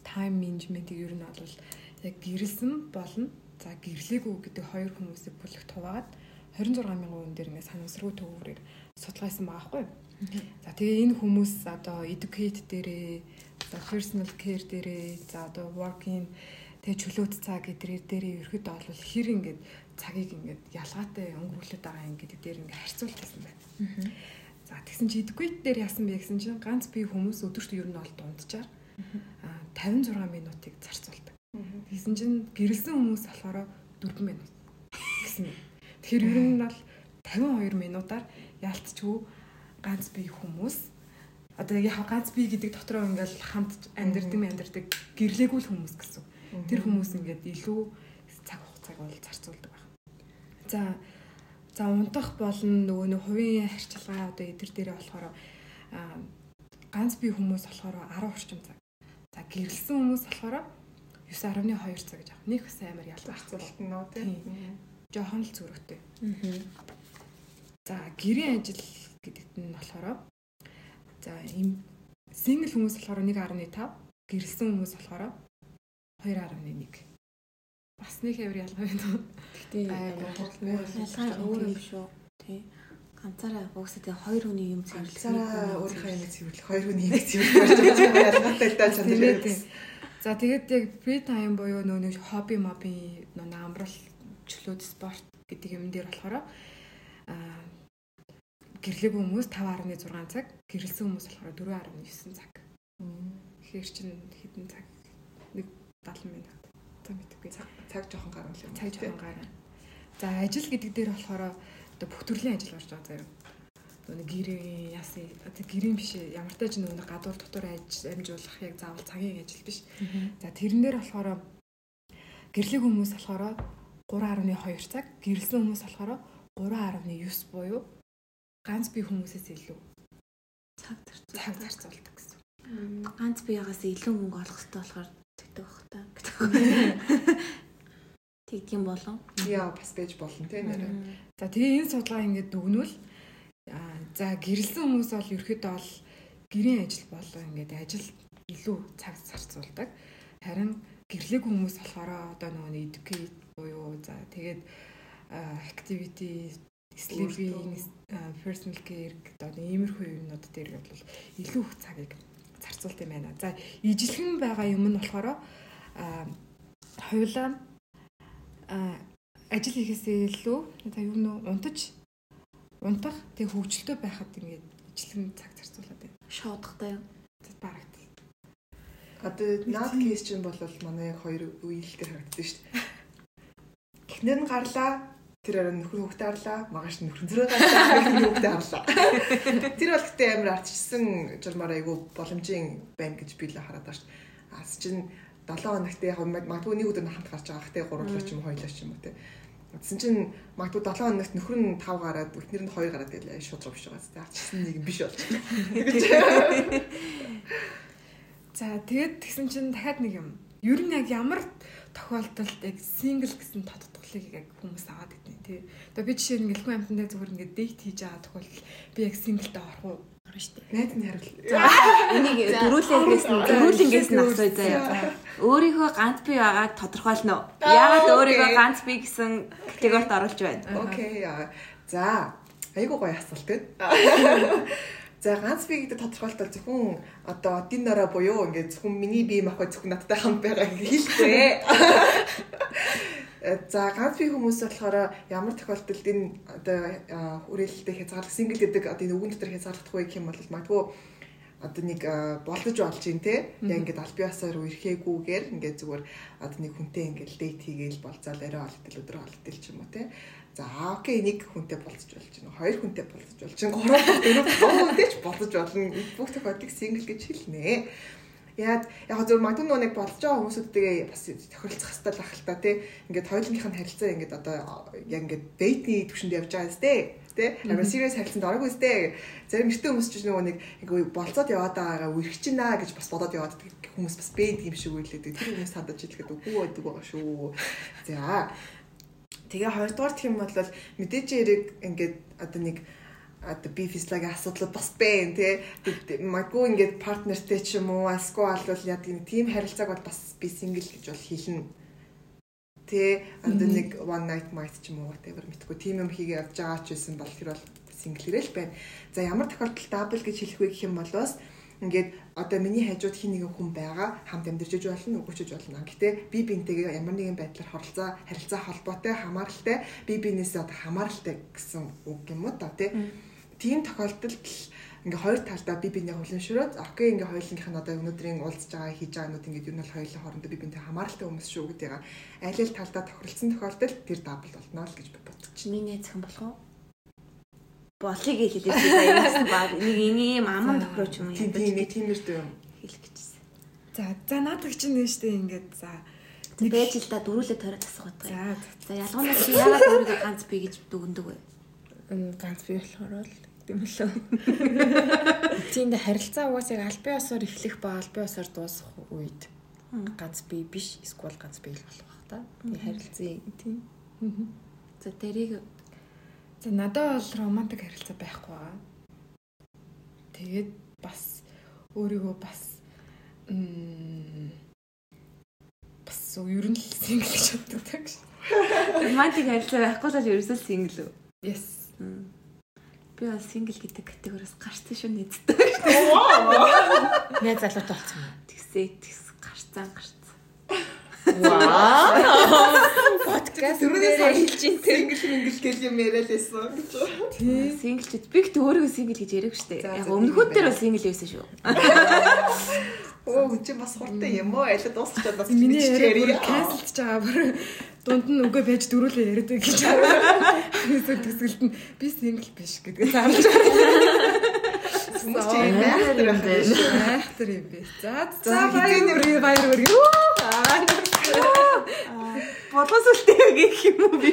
тайм менежментийг ер нь бол яг гэрэлсэн болно. За гэрлээгүй гэдэг хоёр хүмүүсийг бүлэг хуваагаад 26 мянган вон дээр ингээд санамсргүй төвөөрөөр судалгаасан байгаа байхгүй. За тэгээ энэ хүмүүс одоо educate дээрээ за personal care дээрээ за одоо working тэгээ чөлөөт цаг гэдрээр дээрээ ерөөдөө бол хэр ингээд цагийг ингээд ялгаатай өнгөрүүлээд байгаа юм гэдэг дээр ингээд харьцуулчихсан байна. За тэгсэн чи educate дээр яасан бэ гэсэн чинь ганц бие хүмүүс өдөрт ер нь бол дунджаар 56 минутыг зарцуулдаг. Тэгсэн чинь гэрэлсэн хүмүүс болохоор 4 минут гэсэн. Тэгэхээр ер нь бол 52 минутаар ялцчихгүй ганц бие хүмүүс одоо яг ганц бие гэдэг дотроо ингээл хамт амьдрдаг амьдрдаг гэрлээгүй хүмүүс гэсэн. Тэр хүмүүс ингээд илүү цаг хугацааг бол зарцуулдаг байна. За за унтах болон нөгөө нэг хувийн харьцалгаа одоо эдэр дээрээ болохоор ганц бие хүмүүс болохоор 10 орчим цаг. За гэрэлсэн хүмүүс болохоор 9.2 цаг гэж авах. Нэг бас амар ялгарцуулалт нь нөө тийм. Жохон л зүрхтэй. За гэрийн ажил гэдэгт нь болохоор за им сингл хүмүүс болохоор 1.5, гэрэлсэн хүмүүс болохоор 2.1. Бас нэг хэвэр ялгаа байна. Гэтэ ялгаа өөр юм шүү. Тий ганцаараа угсаа тэгээ хоёр хүний юм цэвэрлэх. Ганцаараа өөрийнхөө юм цэвэрлэх, хоёр хүний юм цэвэрлэх ялгаатай л даа чанар. За тэгээд яг фри тайм буюу нөө нэг хобби моби нөө амрал чөлөөт спорт гэдэг юм дээр болохоор аа гэрлээгүй хүмүүс 5.6 цаг, гэрэлсэн хүмүүс болохоор 4.9 цаг. Тэгэхээр чинь хэдэн цаг? Нэг 70 минут. За мэдгүй. Цаг цаг жоохон гарна л юм. Цаг жоохон гарна. За ажил гэдэг дээр болохоор одоо бүх төрлийн ажил гарч байгаа заяа. Нөгөө гэрээ яасан одоо гэрийн биш ямар тач нөгөө гадуур дотор амжуулах яг заавал цагийн ажил биш. За тэрэн дээр болохоор гэрлийн хүмүүс болохоор 3.2 цаг, гэрэлсэн хүмүүс болохоор 3.9 буюу ганц бие хүмүүсээс илүү цаг зарцуулдаг. Цаг зарцуулдаг гэсэн. Ганц биеагаас илүү мөнгө олох хэрэгтэй болохоор тэгдэг бах та. Тэгдгийм болон. Яа бас байж болно тийм нэрээ. За тэгээ энэ судалгаа ингээд дүгнвэл за гэрэлсэн хүмүүс бол ерөөхдөө бол гэрийн ажил болон ингээд ажил илүү цаг зарцуулдаг. Харин гэрлэг хүмүүс болохоор одоо нөгөө educate буюу за тэгээд activity sleeping personal care гэдэг иймэрхүү юмнууд дээр бол илүү их цагийг зарцуулт юм байна. За ижилхэн байгаа юм нь болохоор хоёулаа ажил хийхээсээ илүү за юу нөө унтаж унтах тэг хөвгөлтөө байхад ингээд ижилхэн цаг зарцуулаад байна. Шоодохтай юу? Барагт. Одоо наад кейс чинь бол манай яг хоёр үеэлтээр харагдсан шүү дээ. Эхнэр нь гарлаа, тэр арай нөхөр хөвгтө харлаа, магаш нөхөр зөрөө гарлаа, нөхөр хөвгтө харлаа. Тэр бол гэтээ амар ардчсан журмаар айгу боломжийн байна гэж би л хараад байна шүү дээ. Ас чинь 7 хоногт яг магадгүй нэг өдөр хамт гарч байгаа хтэй гурлаа ч юм хоёлаа ч юм уу те. Тэгсэн чинь магадгүй 7 хоногт нөхөр нь 5 гараад эхнэр нь 2 гараад гэлээ шууд руу биш байгаа. Тэ арчсан нэг биш болж байна. За тэгээд тэгсэн чинь дахиад нэг юм. Ер нь яг ямар тохиолдолд яг сингл гэсэн тодтголыг яг хүмүүс аваад идэх тий. Одоо би жишээ нь гэлгүй амтандаа зүгээр ингээд дейт хийж байгаа тохиолдол би яг синглтэй орох уу? Орно шүү дээ. Найд нь хариул. За энийг дөрүүлэнгээс нь дөрүүлэнгээс нь асууя заяа. Өөрийнхөө ганц бий байгааг тодорхойлно. Яагаад өөрийгөө ганц бий гэсэн категорид оруулж байна? Окей. За айгуу гоё асуулт гэдэг. За ганц би гэдэг тодорхойлолт зөвхөн одоо дин нороо буюу ингээд зөвхөн миний бие махбод зөвхөн надтай хамт байгаа хэлэхгүй. За ганц бие хүмүүс болохоор ямар тохиолдолд энэ одоо хүрээлэлтэй хязгаарлах сингл гэдэг одоо энэ үгэн дотор хязгаарлах вэ гэх юм бол магадгүй одоо нэг болдож болж юм те яг ингээд аль биесаар үерхээгүйгээр ингээд зүгээр одоо нэг хүнтэй ингээд дейт хийгээл болцоол арай олдтол өдрөө олдтол ч юм уу те За окей нэг хүнтэй болцож болж байна. Хоёр хүнтэй болцож болж байна. Гурван дөрөв хүнтэй ч болцож болно. Бүх тохиолдлыг сингл гэж хэлнэ. Яг яг зөв магадгүй нэг болж байгаа хүмүүсүүдтэйгээ бас тохиролцох хэрэгтэй л ахalta тий. Ингээд хоёулынх нь харилцаа ингээд одоо яг ингээд дейтний төвшөнд явж байгаа зү тий. Амар serious харилцаанд ороогүй зү. Зарим эртний хүмүүс ч нөгөө нэг ингээд болцоод яваад байгаагаа үргэлжинэ гэж бас бодоод яваад хүмүүс бас бэд юм шиг үйлээд тэр хүмүүс хадаж хэлэхэд үгүй байдаг байгаа шүү. За Тэгээ хоёрдугаар гэх юм бол мэдээж яриг ингээд одоо нэг одоо би физиологийн асуудал бас байна тий. Магадгүй ингээд партнертэй ч юм уу асгүй алвал яг тийм тим харилцааг бол бас би сингл гэж бол хэлнэ. Тэ одоо нэг one night might ч юм уу whatever мэдгүй тим юм хийгээ явж байгаа ч байсан бол тэр бол сингл хэрэг л байна. За ямар тохиолдолд double гэж хэлэх вэ гэх юм бол бас ингээд одоо миний хажууд хин нэгэн хүн байгаа хамт амьдарч иж болно үгүйчж болно. Гэтэ би бинтэйгээ ямар нэгэн байдлаар хоролцоо харилцаа холбоотой хамааралтай би бинээсээ одоо хамааралтай гэсэн үг юм уу та тий. Тийм тохиолдолд ингээ хоёр талдаа би биний хүлэншрөөд окей ингээ хоёулынх нь одоо өнөөдрийн уулзж байгаа хийж байгаа нүд ингээ юу нь бол хоёулын хоорондоо би бинтэй хамааралтай хүмүүс шүү гэдгийг аль аль талдаа тохиролцсон тохиолдолд тэр дабл болно л гэж би бодчих. Чиний нээ зөвхөн болох уу? болыг хэлээд байсан баг нэг ийм аман тохироч юм Тийм тийм нэг тиймэр дүү юм. хэлэх гэжсэн. За за наадах чинь нэ штэ ингээд за байж л да дөрүлээ тойроод асах байдаг. за За ялгуунаас чи яагаад өөрийгөө ганц би гэж дүгндэг вэ? Энэ ганц бий болохоор л тийм лөө. Тиймд харилцаа угаасаа албан ёсоор эхлэх ба албан ёсоор дуусах үед ганц бий биш эсвэл ганц бий л болох бах та. Тэгээ харилцаа тийм. За тэрийг За надад бол романтик харилцаа байхгүй байгаа. Тэгээд бас өөрийгөө бас бас ер нь л сингл гэж боддог ш. романтик харилцаа байхгүй л ерөөсөө сингл үү? Yes. Би бол сингл гэдэг категориос гарсан шүү нэздэг. Найз залуутай болсон юм. Тэгсээ тэгс гарцсан гарцсан. Вау. Подкаст Түрүүнээс хэлж ин. Сингл мингл гэл юм яриа л байсан гэж. Тий. Синглчуд би гэхдээ өөрийгөө сингл гэж яриаг штэ. Яг өмнөхүүд тийм дээр бол сингл байсан шүү. Оо чи бас хурдан юм уу? Аль дуусчихад бас Миний яриа канселж байгаа бүр дунд нь үгүй байж дөрүүлээ яриад гэж. Эсвэл төсөлд нь би сингл биш гэдгээ зарлж Хүмүүс чи юм бэ. За За, баяр баяр баяр баяр. Бодлос үлтэй гэх юм уу би?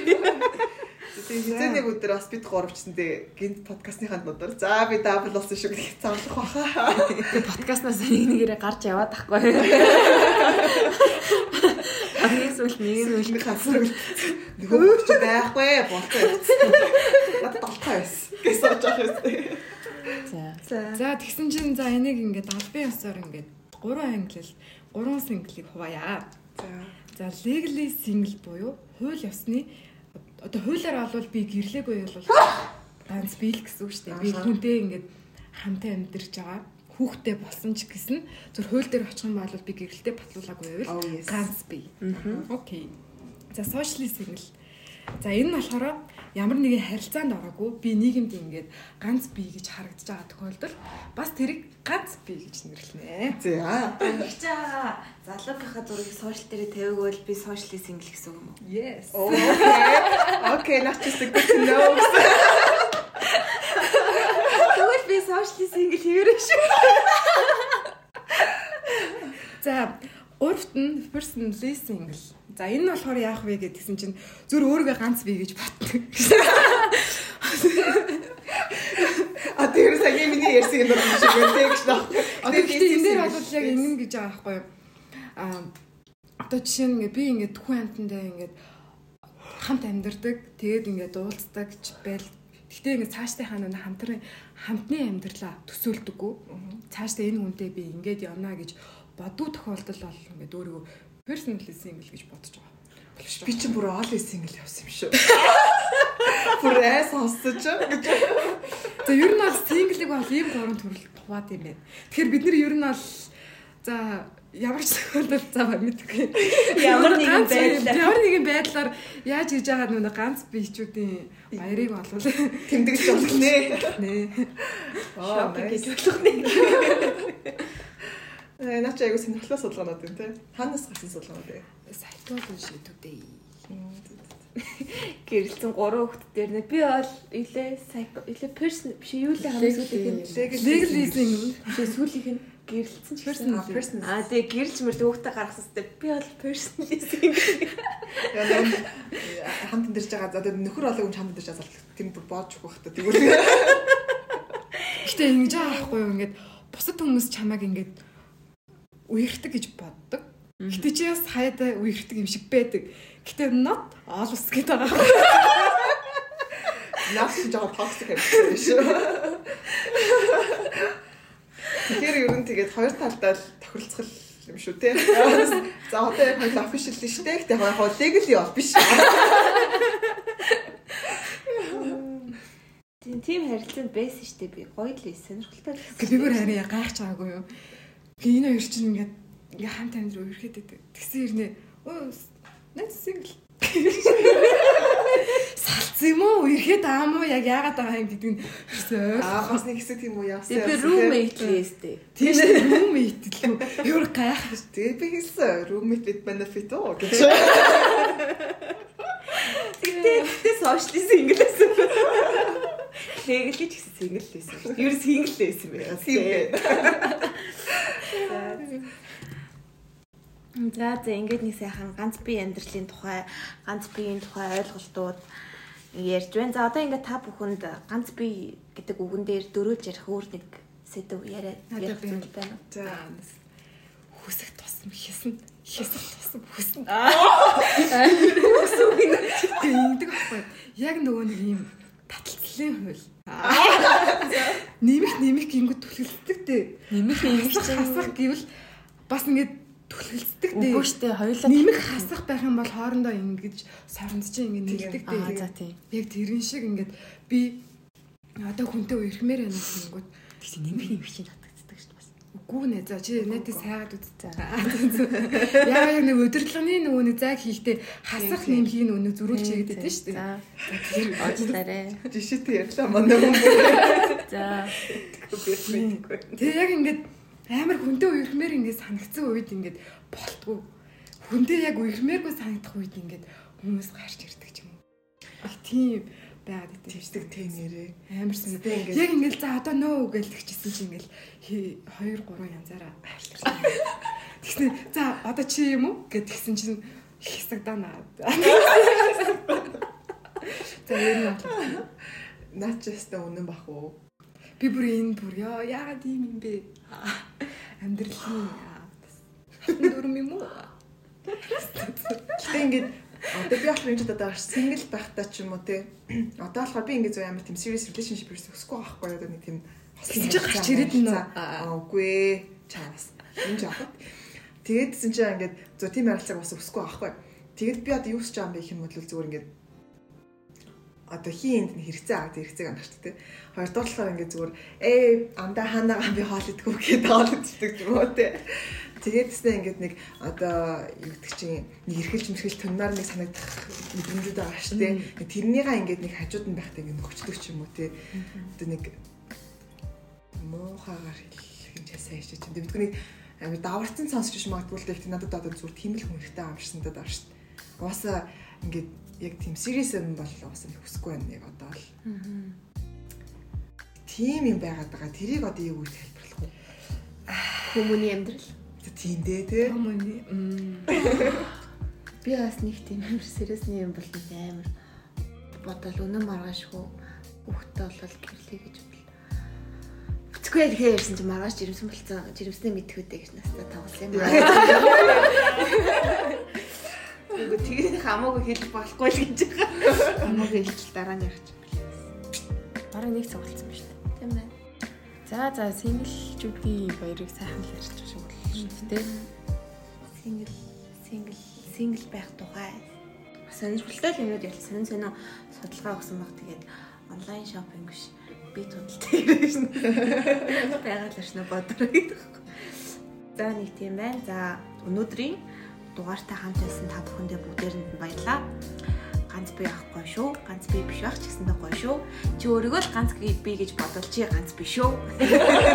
Тэгээ хизээ нэг өдөр бас бид гуравчсантэй гинт подкастныханд нудар. За би дабл болсон шүү гэх зарлах баха. Подкастнаас нэг нэгээрээ гарч яваад тахгүй. Агнес үл нэг нь үл Нэг хасраг нөгөө ч байхгүй явцсан. Надад толгой байсан. Гэс орж байгаа юм. За. За. За тэгсэн чинь за энийг ингээд албан ёсоор ингээд гурван англи гурван синглийг хуваая. За. За legally single буюу хууль ёсны одоо хуулиар бол би гэрлээгүй бол ганц би л гэсэн үг шүү дээ. Би хүнтэй ингээд хамтаа амьдарч байгаа. Хүүхдээ болсон ч гэсэн зөв хууль дээр очих юм бол би гэрэлтэй батлуулаагүй Oh, байвал yes. ганц би. Окей. За socially single. За энэ нь болохоор ямар нэгэн харилцаанд ороогүй би нийгэмд ингээд ганц би гэж харагдаж байгаа тохиолдолд бас тэрийг ганц би гэж нэрлэнэ. За. Тэгж байгаа залуугийнхаа зургийг сошиал дээр тавиагвал би сошиали сингл гэсэн үг юм уу? Yes. Окей. Окей, not just a good to know. Сошиали сингл хэвээрээ шүү. За урт нь personally single. За энэ нь болохоор яах вэ гэдгсэн чинь зүр өөрийгөө ганц бий гэж боддог. А тэр сая миний ярьсан юм байна шиг байна гэж наа. Одоо гэхдээ энэ дээр бол яг ингэн гэж байгаа байхгүй юу? Аа одоо жишээ нь би ингээ түхэн амтандаа ингээ хамт амьдардаг. Тэгээд ингээ уулздаг ч байл. Гэхдээ ингээ цаашдаа хаа нэг хамтран хамтны амьдралаа төсөөлдөггүй. Цаашдаа энэ хүнтэй би ингээд явна гэж бодуу тохиолдол бол ингээ өөрийгөө personally single гэж бодож байгаа. Би чинь бүр all single явсан юм шүү. Бүр айс сонсож гэж. За ер нь бол single-ийг бол ийм гурван төрөлд хуваад юм байна. Тэгэхээр бид нар ер нь бол за ямар ч тохиолдолд за мэдгүй. Ямар нэгэн байдлаар. ямар нэгэн байдлаар яаж хийж байгаа нүг ганц биечүүдийн баярыг болвол Тэмдэглэж болох нэ. Аа, Шопинг нэ. Э наач айгу сонирхолтой судалгаанууд юм те. Ханаас гарсан судалгаанууд вэ? Psychology шийдвүүдээ. Гэрэлцэн гурван хүүхэд дээр нэ би бол илээ psycho илээ person биш юу л хамгийн сүүлийнх нь single. биш сүүлийнх нь гэрэлцэн ч гэсэн Person. аа тэгээ гэрэлж мөр хүүхдээ гаргасан сте би бол personally single Яа хамт амьдарч байгаа. За тэгээд нөхөр олог юм хамт амьдарч байгаа. Тэр бүр боож өгөх бахта. Тэгвэл Гэтэ ингэж байгаа байхгүй юу ингээд бусад хүмүүс чамайг ингээд үерхдэг гэж боддог. Гэтэ чи бас хаяада үерхдэг юм шиг байдаг. Гэтэ not always гэдэг байгаа. наас жоо токсик юм шүү. Тэгэхээр ер нь тэгээд хоёр талдаа л тохиролцох юм шүү те. За одоо яг хоёул official шүү дээ. Гэтэ яг хоо legally бол биш. тийм тийм харилцаанд байсан штэ би гоё л сонирхолтой л Гэхдээ би бүр харин гайхаж байгаагүй юу. Гэхдээ энэ хоёр чинь ингээд ингээ хамт амьдрал үерхэд байдаг. Тэгсэн хэрнээ өө нэт сингл. Салцсан юм уу? Үерхэд аа мó яг яагаад байгаа юм гэдэг нь Аа бас нэг хэсэг тийм үү явсан. би roommate л эстэй тийш roommate л юу. Юу гайхаж. Тэгээд би хэлсэн roommate with benefit оо гэж. Гэтэ гэтэ сошиали single гэсэн легэл гэж гэсэн шүү дээ. Ер нь single лээсэн байгаад. За за ингээд нэг сайхан ганц бие амьдралын тухай, ганц биеийн тухай ойлголтууд ярьж байна. За одоо ингээд та бүхэнд ганц бие гэдэг үгэн дээр дөрөөлж ярих өөр нэг сэдв яриад ярих зүйл байна. За хүсэх тусам хийсэн хийсэн тусам хүснэ. Хүсүү гэдэг байхгүй. Яг нөгөө нэг юм таталцлын хууль. Нэмэх нэмэх гингүүд түлхэлцдэг дээ. Нэмэх нэмэх чинь гэвэл бас ингээд түлхэлцдэг дээ. Үгүй шүү дээ. Хоёулаа нэмэх хасах байх юм бол хоорондоо ингэж сорнц чинь ингээд нэгдэг дээ. Аа за тийм. Яг тэрэн шиг ингээд би одоо хүнтэй уярхмээр байна гэнгүүт тэгсэн нэмэх нэмэх чинь татагддаг шүү дээ бас. Үгүй нэ за чи нэтээ сайгаад үзтээ. Яа яг нэг өдөрлөгний нөгөө нэг зайг хийхдээ хасах нэмхийн өнө зөрүүлж хийгээд байдаг шүү дээ. За тэр уучлаарай. Жишээтэй ярьлаа манай хүн. За Тэгээ яг ингээд амар хүнтэй уярхмээр ингээд санагцсан үед ингээд болтгүй. Хүнтэй яг уярхмээргүй санагдах үед ингээд хүмүүс гарч ирдэг юм. Их тийм байгаад идэв. Тэгдэг тэ нэрээ. Амар санагдав. Яг ингээд за одоо нөө гэж тэгчихсэн чинь ингээд 2 3 янзаараа айлтарсан. Тэгснэ за одоо чи юм уу гэд тэгсэн чинь хэсэгдана. За ер нь Наачаста үнэн бах уу? би бүр энэ бүр яа яагаад ийм юм бэ? Амьдралын дүрм юм уу? Гэтэ ингээд одоо би болохоор энэ одоо single байхдаа ч юм уу те. Одоо болохоор би ингээд зөв амар тийм serious relationship ерөөс өсөхгүй байхгүй одоо нэг тийм Тэгж гарч ирээд үү? Аа үгүй чаас. Энэ жаахад. Тэгээд гэсэн чинь ингээд зөв тийм харилцааг бас өсөхгүй байхгүй. Тэгээд би одоо юу хийж байгаа юм бэ гэх юм бол зүгээр ингээд одоо хин энд хэрэгцээ аа хэрэгцээг анх ч тийм. Хоёрдугаар болохоор ингээд зүгээр ээ андаа хаанагаа би хоол идэх үү гэдэг хоолдчихдаг юм уу тийм. Тэгээд тэснэ ингээд нэг одоо юу гэдэг чинь нэг эргэлж мэрхэл туннаар нэг санагдах мэдрэмжүүд байгаа шүү дээ. Тэрнийгаа ингээд нэг хажууд нь байхдаа ингээд нөхчдөг ч юм уу тийм. Одоо нэг муухагаар хэлэх юм часаа хийж чинь. Бид нэг амар даварцсан сонсч магадгүй л дээ. Надад одоо зүгээр тийм л хүн хэрэгтэй амарсан даа шүү дээ. Угаасаа ингээд яг тийм serious юм бол угаасаа хүсэхгүй байна яг одоо л. Тийм юм байгаад байгаа. Тэрийг одоо юу гэж тайлбарлах вэ? Хүмүүний амьдрал. Тийм дээ тий. Хүмүүний Би бас нэг тийм амар сериусны юм бол нэг амар бодол өнөө маргаашгүй хүүхдтэй болол гэрлээ гэж бил. Бүцгүй ярихээ ярьсан чи маргааш жирэмсэн болцсон. Жирэмснээ мэдэх үдэ гэж настаа тоглосон юм. Үгүй тэгээд хамаагүй хэлэх болохгүй л гэж байгаа. Хамаагүй хэлчих дараа нь ярих. бараг нэг цаг болсон ба шүү дээ. Тийм байна. За за синглчүүдийн баярыг сайхан л ярьж байгаа шүү дээ. Сингл сингл сингл байх тухай сонирхолтой л юмуд ялсан сонин сонио судалгаа өгсөн баг тэгээд онлайн шопинг биш би тудалтай байгаад л шнэ гэдэг. За нэг тийм байна. За өнөөдрийн дугаартай хамт байсан та бүхэндээ бүгдээрэнд нь баярлалаа. Ганц би авахгүй шүү. Ганц би биш байх ч гэсэндээ гоё шүү. Чи өөрийгөө л ганц би гэж бодвол чи ганц биш шүү.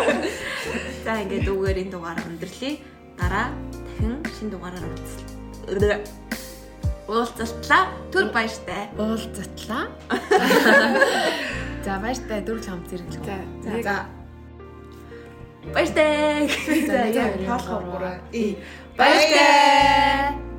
За ингээд үгээр энэ дугаараа өндөрлөе. Дараа дахин шинэ дугаараар уулзлаа. Уулзалтлаа. Түр баяртай. Уулзтлаа. За баяртай дөрөв хамт зэрэглэх. За За. Баяртай. За, яг バイバイ。